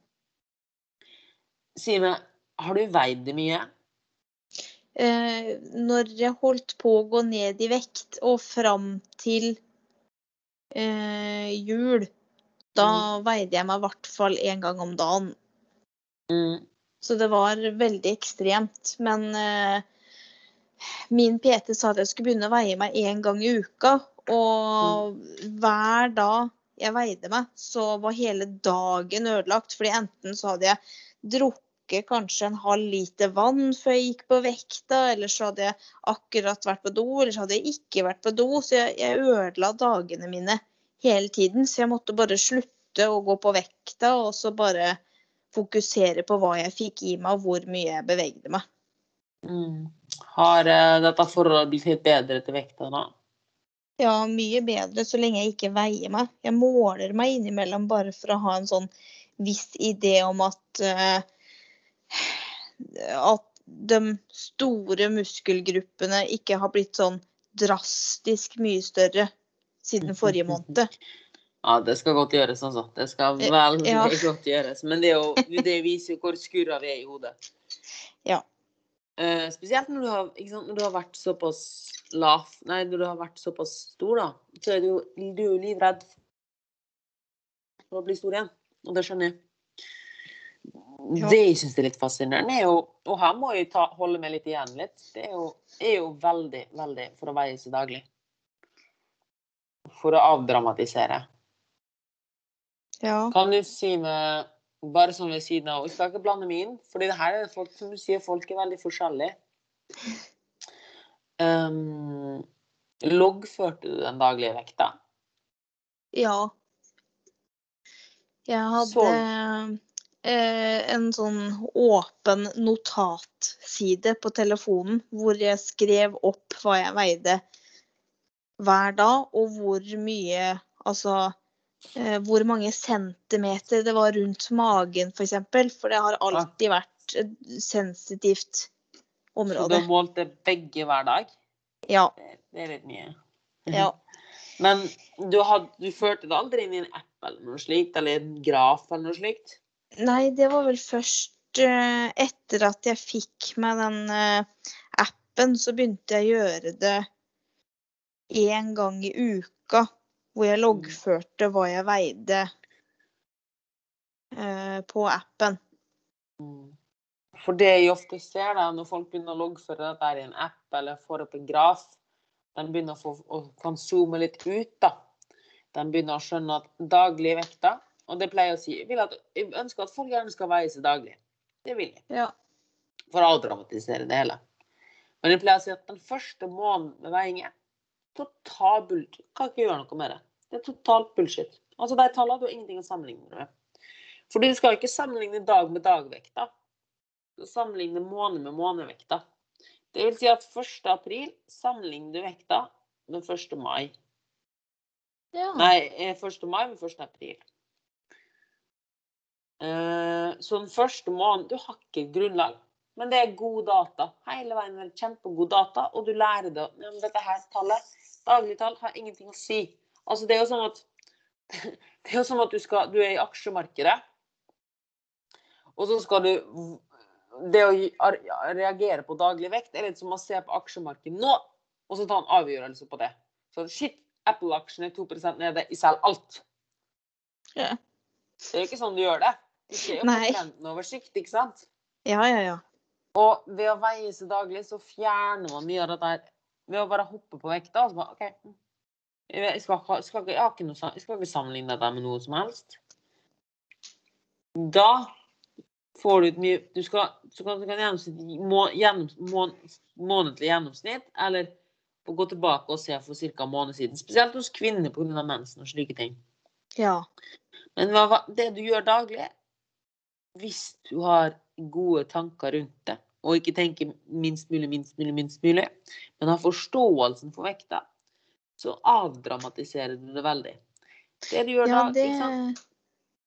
A: Si meg, har du veid det mye?
B: Eh, når jeg holdt på å gå ned i vekt, og fram til eh, jul, da veide jeg meg i hvert fall én gang om dagen.
A: Mm.
B: Så det var veldig ekstremt. Men eh, min PT sa at jeg skulle begynne å veie meg én gang i uka. Og hver dag jeg veide meg, så var hele dagen ødelagt. Fordi enten så hadde jeg drukket kanskje en halv liter vann før jeg gikk på vekta, eller så hadde jeg akkurat vært på do, eller så hadde jeg ikke vært på do. Så jeg, jeg ødela dagene mine hele tiden. Så jeg måtte bare slutte å gå på vekta, og så bare fokusere på hva jeg fikk i meg, og hvor mye jeg bevegde meg.
A: Mm. Har uh, dette forholdet blitt helt bedre til vekta nå?
B: Ja, mye bedre så lenge jeg ikke veier meg. Jeg måler meg innimellom bare for å ha en sånn viss idé om at uh, at de store muskelgruppene ikke har blitt sånn drastisk mye større siden forrige måned.
A: Ja, det skal godt gjøres, altså. Det skal
B: Eh,
A: veldig
B: ja.
A: godt gjøres. Men det, jo, det viser jo hvor skurra vi er i hodet.
B: Ja.
A: Eh, spesielt når du, har, sant, når du har vært såpass lav Nei, når du har vært såpass stor, da. Så er du, du er jo livredd for å bli stor igjen. Og det skjønner jeg.
B: Ja.
A: Det jeg syns er litt fascinerende, er jo Og her må jeg ta, holde meg litt igjen litt. Det er jo, er jo veldig, veldig for å veie seg daglig. For å avdramatisere.
B: Ja.
A: Kan du si meg, bare sånn ved siden av, jeg skal ikke blande meg inn, det her er folk, som sier, folk er veldig forskjellige. Um, loggførte du den daglige vekta?
B: ja. Jeg hadde
A: Så-
B: eh, en sånn åpen notatside på telefonen hvor jeg skrev opp hva jeg veide hver dag, og hvor mye Altså hvor mange centimeter det var rundt magen, f.eks. For, eksempel, for det har alltid vært et sensitivt område.
A: Så du målte begge hver dag?
B: Ja.
A: Det, det er litt mye.
B: ja.
A: Men du, had, du førte det aldri inn i en app eller noe slikt, eller en graf eller noe slikt?
B: Nei, det var vel først uh, etter at jeg fikk meg den uh, appen, så begynte jeg å gjøre det én gang i uka hvor jeg loggførte hva jeg veide eh, på appen.
A: Mm. For det jeg ofte ser da, når folk begynner å loggføre dette i en app eller får opp en graf, de begynner å få, kan zoome litt ut. da. De begynner å skjønne at daglig vekta Og det pleier jeg å si. Jeg, vil at, jeg ønsker at folk gjerne skal veie seg daglig. Det vil jeg.
B: Ja.
A: For å avdramatisere det hele. Men jeg pleier å si at den første måneden med veiing er total bullshit. Kan ikke gjøre noe med det. Det er totalt bullshit. Altså, De tallene du har ingenting å sammenligne med. Fordi du skal ikke sammenligne dag med dagvekta. Du sammenligner måned med månedvekta. Det vil si at 1. april sammenligner du vekta med 1. mai.
B: ja.
A: Nei, eh, 1. mai med 1. april. Eh, Så den første måneden Du har ikke grunnlag, men det er god data. Hele veien er kjempegod data, og du lærer det. Men dette her tallet, daglig tall, har ingenting å si. Altså, det er jo sånn at det jo som at du, skal, du er i aksjemarkedet, og så skal du Det å reagere på daglig vekt er litt som å se på aksjemarkedet nå, og så ta en avgjørelse på det. Så shit, Apple-aksjen er 2% nede, jeg selger alt.
B: Ja.
A: Det er jo ikke sånn du gjør det. Du ser jo på
B: Nei.
A: trendenoversikt, ikke sant?
B: ja, ja, ja.
A: Og ved å veie seg daglig, så fjerner man mye av det der. Ved å bare hoppe på vekta. Så bare, OK. Jeg skal, jeg skal, jeg, ikke noe, jeg skal ikke sammenligne dette med noe som helst. Da får du et mye Du skal, så kan, du kan må, gjennoms, må, månedlig gjennomsnitt, eller gå tilbake og se for ca. en måned siden. Spesielt hos kvinner pga. mensen og slike ting.
B: ja.
A: Men hva- det du gjør daglig, hvis du har gode tanker rundt det, og ikke tenke minst mulig, minst mulig, minst mulig, men ha forståelsen for vekta, så avdramatiserer du det veldig. Det du gjør
B: Ja,
A: da,
B: det?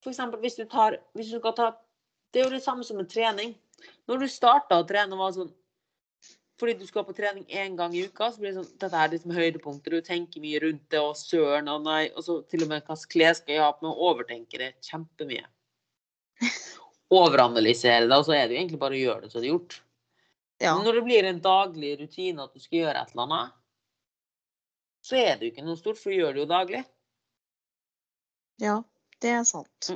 A: For eksempel hvis du tar hvis du skal ta, Det er jo det samme som med trening. Når du starta å trene, var sånn fordi du skal på trening én gang i uka, så blir det sånn Dette er liksom høydepunkter. Du tenker mye rundt det, og søren og nei. Og så til og med slags klær skal jeg ha på meg, overtenker det kjempemye. Overanalysere det, og så er det jo egentlig bare å gjøre det så det er gjort.
B: Ja.
A: Men når det blir en daglig rutine at du skal gjøre et eller annet, så er det jo ikke noe stort, for du gjør det jo daglig.
B: ja. Det er sant.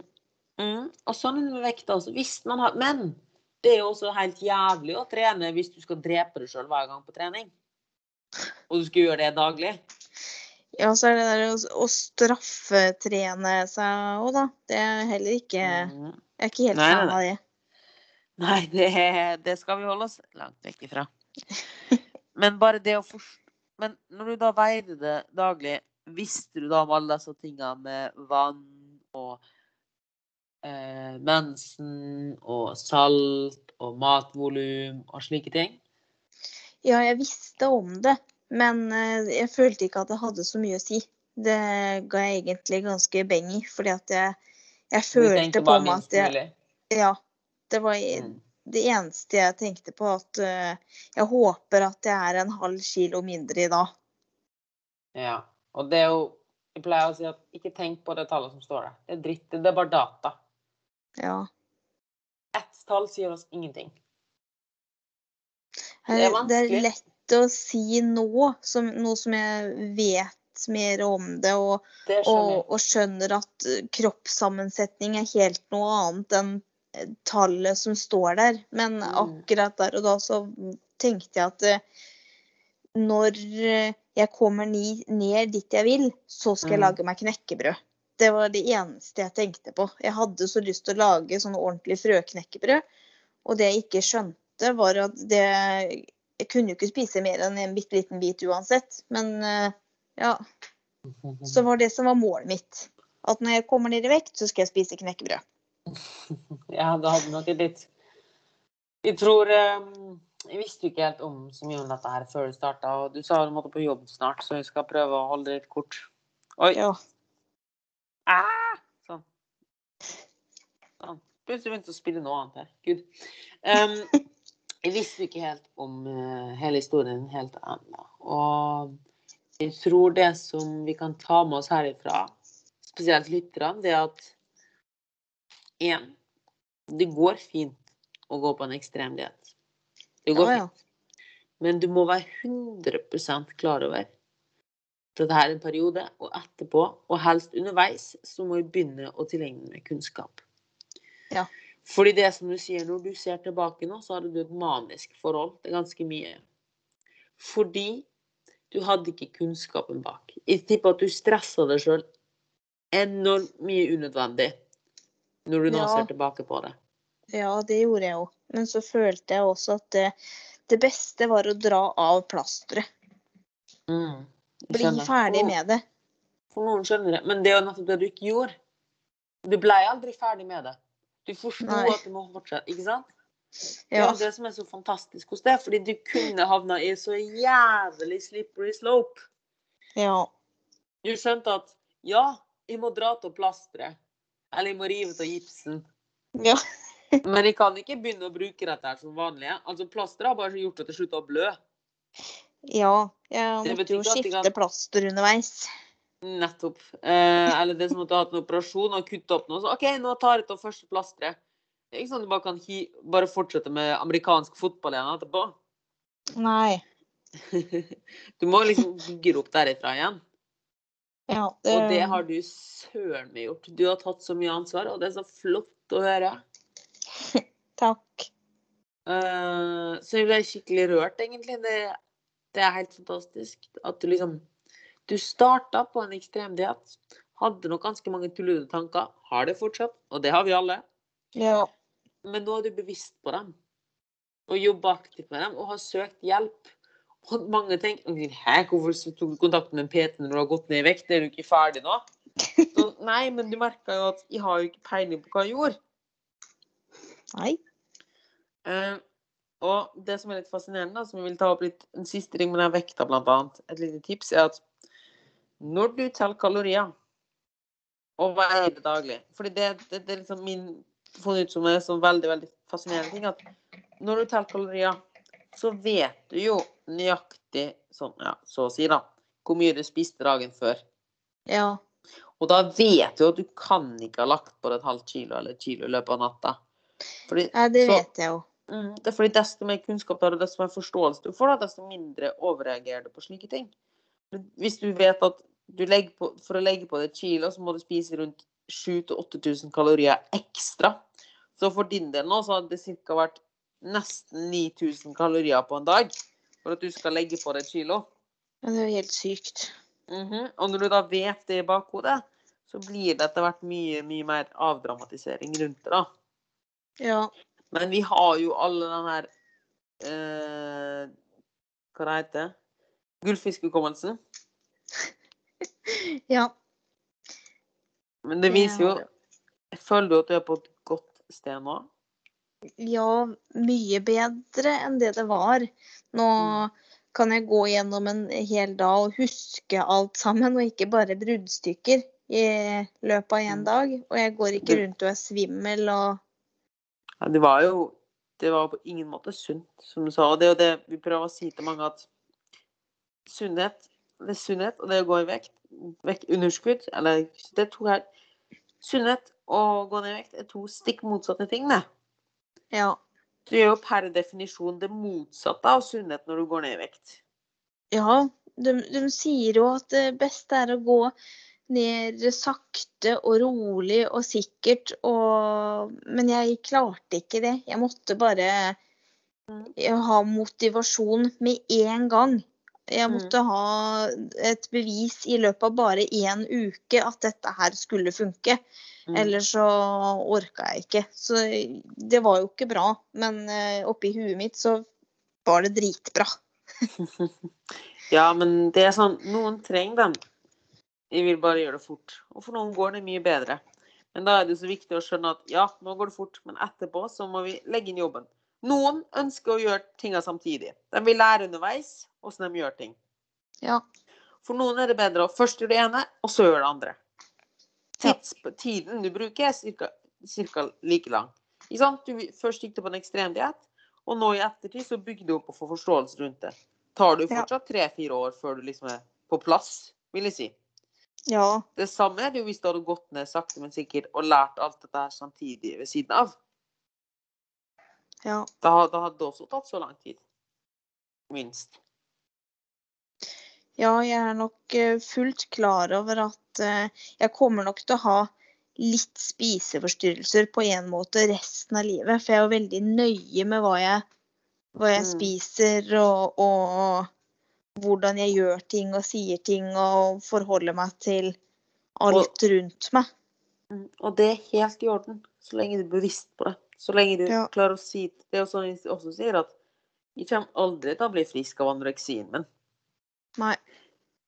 A: Mm. Og sånn med vekta også. Hvis man har, men det er jo også helt jævlig å trene hvis du skal drepe deg sjøl hver gang på trening. Og du skal gjøre det daglig.
B: Ja, så er det der å, å straffetrene seg òg, da. Det er heller ikke Jeg er ikke helt fan av det.
A: Nei, det, det skal vi holde oss langt vekk ifra. Men bare det å forstå Men når du da veide det daglig, visste du da om alle disse tingene med vann og eh, mensen og salt og matvolum og slike ting?
B: Ja, jeg visste om det, men eh, jeg følte ikke at det hadde så mye å si. Det ga jeg egentlig ganske beng i, fordi at jeg, jeg følte på meg at jeg. Ja. Det var
A: Mm.
B: det eneste jeg tenkte på, at eh, jeg håper at jeg er en halv kilo mindre i dag.
A: Ja. Og det er jo Jeg pleier å si at ikke tenk på det tallet som står der. Det er dritt. Det er bare data.
B: Ja.
A: Ett tall sier oss ingenting.
B: Det
A: er
B: vanskelig. det er lett å si nå, som, nå som jeg vet mer om det og,
A: Det skjønner
B: og, og skjønner at eh, kroppssammensetning er helt noe annet enn eh, tallet som står der. Men
A: Mm.
B: akkurat der og da så tenkte jeg at eh, når jeg kommer ni, ned dit jeg vil, så skal jeg
A: Mm.
B: lage meg knekkebrød. Det var det eneste jeg tenkte på. Jeg hadde så lyst til å lage sånn ordentlig frøknekkebrød. Og det jeg ikke skjønte, var at det Jeg kunne jo ikke spise mer enn en bitte liten bit uansett. Men ja. Så var det som var målet mitt. At når jeg kommer ned i vekt, så skal jeg spise knekkebrød.
A: Ja, du hadde nok et litt Jeg tror eh, Jeg visste ikke helt om så mye om dette her før du starta, og du sa du måtte på jobb snart, så jeg skal prøve å holde det litt kort. Oi!
B: Ja.
A: Ah! Sånn. sånn. Plutselig begynte å spille noe annet her. Gud. Um, jeg visste ikke helt om eh, hele historien helt ennå. Og jeg tror det som vi kan ta med oss herifra, spesielt lytterne, det er at én Det går fint å gå på en ekstrem diett. Det går
B: Ja, ja.
A: fint. Men du må være 100% klar over dette her en periode, og etterpå, og helst underveis, så må vi begynne å tilegne med kunnskap.
B: Ja.
A: Fordi det som du sier, når du ser tilbake nå, så hadde du et manisk forhold til ganske mye. Fordi du hadde ikke kunnskapen bak. Jeg tipper at du stressa deg sjøl enormt mye unødvendig når du nå
B: Ja.
A: ser tilbake på det.
B: Ja, det gjorde jeg jo. Men så følte jeg også at det, det beste var å dra av plasteret.
A: Mm.
B: Bli ferdig med det.
A: For noen skjønner det, men det er jo nettopp det du ikke gjorde. Du blei aldri ferdig med det. Du forsto at du må fortsette, ikke sant? Det er det som er så fantastisk hos det, fordi du kunne havna i så jævlig slippery slope.
B: ja.
A: Du skjønte at ja, jeg må dra til plasteret, eller jeg må rive av gipsen,
B: Ja.
A: men jeg kan ikke begynne å bruke dette her som vanlig. Altså, plasteret har bare gjort at det slutter å blø.
B: ja. Jeg måtte jo skifte
A: kan-
B: plaster underveis.
A: Nettopp. Eh, eller det som at du har hatt en operasjon og kutta opp noe. Så OK, nå tar jeg av første plasteret. Det ikke sånn at du bare kan hi bare fortsette med amerikansk fotball igjen etterpå.
B: Nei.
A: Du må liksom bygge opp derifra igjen.
B: Ja,
A: Og det har du søren meg gjort. Du har tatt så mye ansvar, og det er så flott å høre.
B: Takk.
A: Uh, så jeg ble skikkelig rørt, egentlig. Det, det er helt fantastisk at du liksom Du starta på en ekstremdiett. Hadde nok ganske mange tullete tanker. Har det fortsatt, og det har vi alle.
B: Ja.
A: Men nå er du bevisst på dem. Og jobber aktivt med dem, og har søkt hjelp. Og mange tenker Hæ, hvorfor tok du kontakt med en PT når du har gått ned i vekt? Er du ikke ferdig nå? Så, nei, men du merka jo at jeg har jo ikke peiling på hva jeg gjorde.
B: Nei.
A: Uh, og det som er litt fascinerende, da, som jeg vil ta opp litt en siste ring med den vekta, blant annet, et lite tips, er at når du teller kalorier og det daglig fordi det, det, det er liksom min funnet ut som en sånn veldig veldig fascinerende ting, at når du teller kalorier, så vet du jo nøyaktig sånn, ja, så å si, da, hvor mye du spiste dagen før.
B: Ja.
A: Og da vet du at du kan ikke ha lagt på deg et halvt kilo eller et kilo i løpet av natta. Fordi,
B: ja, det
A: så-
B: vet jeg jo.
A: Mm, det er fordi Desto mer kunnskap du har, og desto mer forståelse du får, da, desto mindre overreagerer du på slike ting. Hvis du vet at du på, for å legge på deg et kilo, så må du spise rundt 7000-8000 kalorier ekstra. Så for din del nå så hadde det ca. vært nesten 9000 kalorier på en dag for at du skal legge på deg et kilo.
B: Ja, det er jo helt sykt.
A: Mhm, Og når du da vet det i bakhodet, så blir det etter hvert mye, mye mer avdramatisering rundt det, da.
B: Ja.
A: Men vi har jo alle den her eh, Hva det heter Gullfiskhukommelsen.
B: Ja.
A: Men det
B: Det
A: viser jo
B: jeg
A: Føler du at du er på et sted nå?
B: Ja, mye bedre enn det det var. Nå kan jeg gå gjennom en hel dag og huske alt sammen, og ikke bare bruddstykker i løpet av én
A: Mm.
B: dag. Og jeg går ikke rundt og er svimmel og
A: Ja, det var jo Det var på ingen måte sunt, som du sa. Og det er jo det vi prøver å si til mange, at sunnhet det er sunnhet, og det å gå i vekt, vekt underskudd, eller det to her Sunnhet og gå ned i vekt er to stikk motsatte ting, det.
B: Ja.
A: Du gjør jo per definisjon det motsatte av sunnhet når du går ned i vekt.
B: ja de, de sier jo at det beste er å gå ned sakte og rolig og sikkert, og Men jeg klarte ikke det. Jeg måtte bare
A: Mm.
B: ha motivasjon med en gang. Jeg
A: Mm.
B: måtte ha et bevis i løpet av bare én uke at dette her skulle funke.
A: Mm.
B: Ellers så orka jeg ikke. Så det var jo ikke bra. Men eh, oppi huet mitt så var det dritbra.
A: Ja, men det er sånn Noen trenger dem. De vil bare gjøre det fort. Og for noen går det mye bedre. Men da er det så viktig å skjønne at ja, nå går det fort, men etterpå så må vi legge inn jobben. Noen ønsker å gjøre tinga samtidig. De vil lære underveis hvordan de gjør ting.
B: Ja.
A: For noen er det bedre å først gjøre det ene, og så gjøre det andre.
B: Ja.
A: Tiden du bruker, er ca. like lang. Du først gikk du på en ekstremdiett, og nå i ettertid så bygger du opp og får forståelse rundt det. Tar du fortsatt tre-fire år før du liksom er på plass, vil jeg si.
B: Ja.
A: Det samme er det jo hvis du hadde gått ned sakte, men sikkert og lært alt dette her samtidig ved siden av.
B: ja.
A: Da, da hadde det også tatt så lang tid. Minst.
B: Ja, jeg er nok eh, fullt klar over at eh, jeg kommer nok til å ha litt spiseforstyrrelser på en måte resten av livet. For jeg er jo veldig nøye med hva jeg, hva jeg
A: Mm.
B: spiser og, og hvordan jeg gjør ting og sier ting og forholder meg til alt rundt meg.
A: Mm, Og det er helt i orden, så lenge du er bevisst på det. Så lenge du
B: Ja.
A: klarer å si Det er jo sånn jeg også sier, at jeg kommer aldri til å bli frisk av anoreksien min.
B: Nei.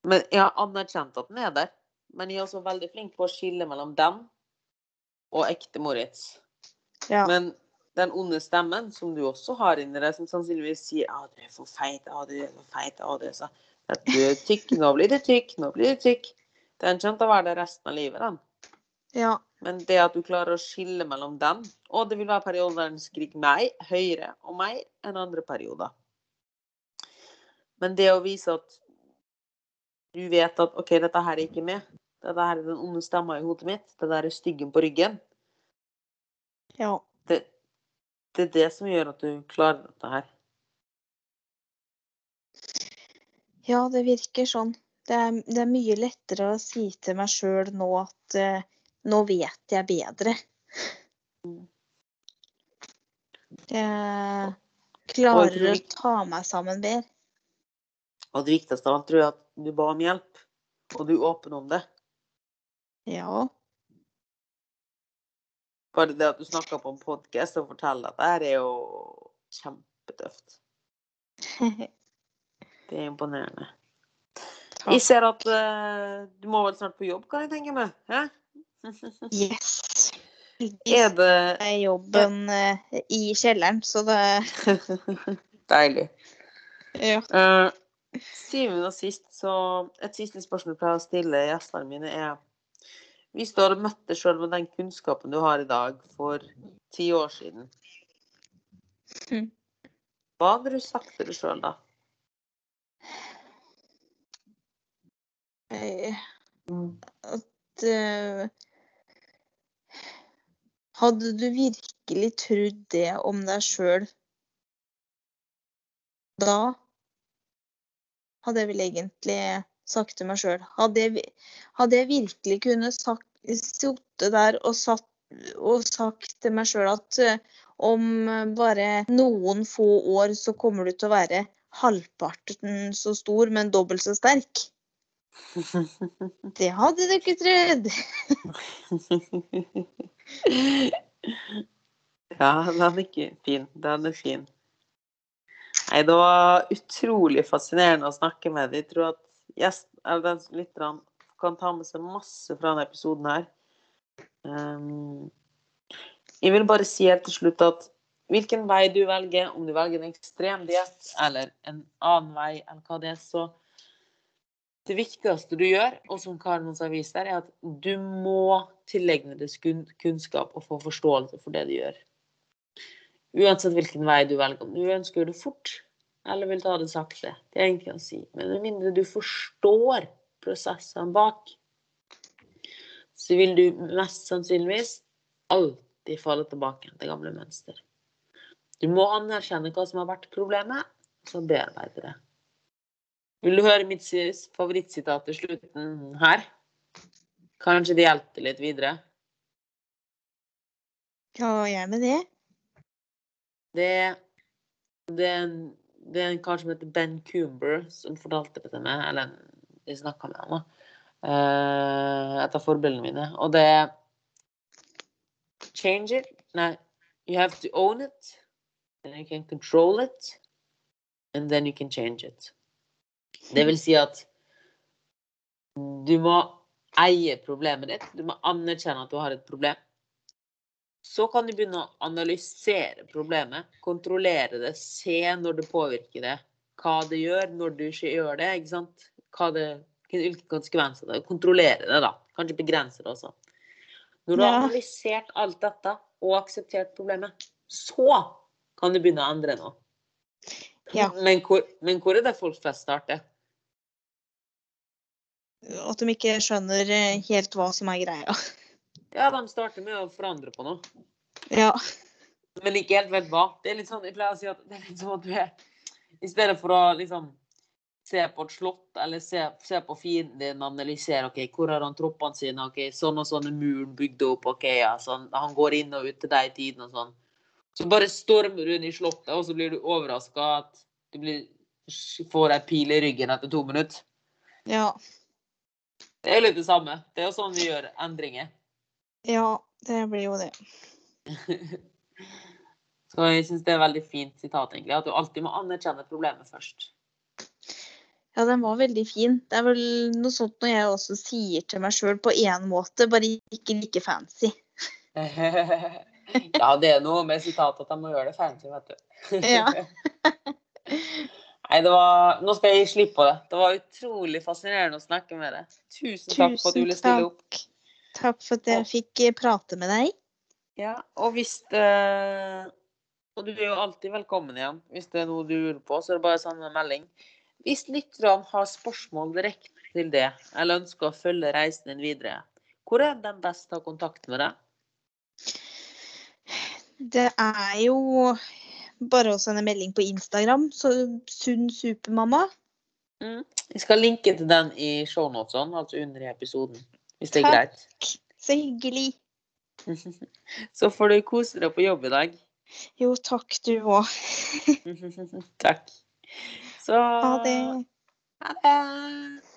A: Men jeg har anerkjent at den er der. Men jeg er også veldig flink på å skille mellom den og ekte Moritz.
B: Ja.
A: Men den onde stemmen, som du også har inni deg, som sannsynligvis sier at 'du er for feit', 'Å, 'du er for feit', 'Å, du er så at du er tykk, nå blir du tykk, nå blir du tykk. Den kommer til å være der resten av livet, den.
B: ja.
A: Men det at du klarer å skille mellom den, og det vil være perioder der den skriker meg høyere og mer enn andre perioder. Men det å vise at du vet at OK, dette her er ikke med. Dette her er den onde stemma i hodet mitt. Det der er styggen på ryggen.
B: ja.
A: Det, det er det som gjør at du klarer dette her.
B: Ja, det virker sånn. Det er, det er mye lettere å si til meg sjøl nå at uh, nå vet jeg bedre.
A: Mm.
B: Jeg klarer å ta meg sammen bedre.
A: Og det viktigste av alt tror jeg at du ba om hjelp, og du er åpen om det.
B: Ja.
A: Bare det at du snakker på en podkast og forteller at det her er jo kjempetøft. Det er imponerende.
B: Takk.
A: Jeg ser at uh, du må vel snart på jobb, kan jeg tenke meg? Hæ?
B: Yes.
A: Er det
B: er jobben uh, i kjelleren, så det
A: Deilig.
B: Ja.
A: Uh, syvende og sist, så Et siste spørsmål jeg pleier å stille gjestene mine, er Hvis du hadde møtt deg sjøl med den kunnskapen du har i dag, for ti år siden,
B: Mhm.
A: hva hadde du sagt til deg sjøl da?
B: eh, at uh, Hadde du virkelig trodd det om deg sjøl da? Hadde jeg vel egentlig sagt til meg sjøl. Hadde, hadde jeg virkelig kunnet sittet der og, satt, og sagt til meg sjøl at eh, om bare noen få år så kommer du til å være halvparten så stor, men dobbelt så sterk? Det hadde du ikke trodd.
A: ja, den er fin. Den er fin. Nei, det var utrolig fascinerende å snakke med deg. Jeg tror at gjest, eller den som lytter kan ta med seg masse fra denne episoden her. Um, jeg vil bare si helt til slutt at hvilken vei du velger, om du velger en ekstrem diett eller en annen vei, enn hva det er, så det viktigste du gjør, og som Karen avis der, er at du må tilegne deg kun- kunnskap og få forståelse for det du gjør. Uansett hvilken vei du velger. Om du ønsker det fort, eller vil ta det sakte. Det er egentlig å si. Men med mindre du forstår prosessene bak, så vil du mest sannsynligvis alltid falle tilbake til gamle mønster. Du må anerkjenne hva som har vært problemet, så bearbeide det. Vil du høre mitt favorittsitat til slutten her? Kanskje det hjelper litt videre?
B: Hva Ja, med det.
A: Det, det, det er en kar som heter Ben Coomber som fortalte det til meg, eller de snakka med han, da. Eh, et av forbildene mine. Og det er Change it. Nei, you have to own it. Then you can control it. And then you can change it. Det vil si at du må eie problemet ditt. Du må anerkjenne at du har et problem. Så kan du begynne å analysere problemet, kontrollere det, se når det påvirker det, hva det gjør når du ikke gjør det, ikke sant? Hva det, hvilke konsekvenser det har. Kontrollere det, da. Kanskje begrense det også. Når du har analysert alt dette og akseptert problemet, så kan du begynne å endre noe.
B: Ja.
A: Men, hvor, men hvor er det folk flest starter?
B: At de ikke skjønner eh, helt hva som er greia.
A: Ja, de starter med å forandre på noe.
B: Ja.
A: Men ikke helt vet hva. Det er litt sånn, jeg pleier å si at det er litt som at du er I stedet for å liksom se på et slott, eller se, se på fienden din, analysere ok, hvor har han troppene sine, ok, sånn og sånn er muren bygd opp, ok, ja, sånn, han går inn og ut til deg i tiden og sånn. Så bare stormer du inn i slottet, og så blir du overraska at du blir, får ei pil i ryggen etter to minutter.
B: Ja.
A: Det er litt det samme. Det er jo sånn vi gjør endringer.
B: Ja, det blir jo det.
A: Så jeg syns det er veldig fint sitat, egentlig. At du alltid må anerkjenne problemet først.
B: Ja, den var veldig fin. Det er vel noe sånt når jeg også sier til meg sjøl på én måte, bare ikke like fancy.
A: ja, det er noe med sitatet at jeg må gjøre det fancy, vet du.
B: Ja.
A: Nei, det var Nå skal jeg gi slipp på det. Det var utrolig fascinerende å snakke med deg. Tusen takk for at du ville stille opp.
B: takk. Takk for at jeg fikk eh, prate med deg.
A: Ja, og hvis eh, Og du er jo alltid velkommen igjen. Hvis det er noe du lurer på, så er det bare å sende en melding. Hvis lytterne har spørsmål direkte til det, eller ønsker å følge reisen din videre, hvor er den best å ta kontakt med deg?
B: Det er jo bare å sende melding på Instagram, så sunn supermamma.
A: Mm. Jeg skal linke til den i shownotene, altså under episoden. Hvis det er greit.
B: Så hyggelig.
A: Så får du kose deg på jobb i dag.
B: Jo, takk du òg.
A: Takk. Så
B: Ha det.
A: Ha det.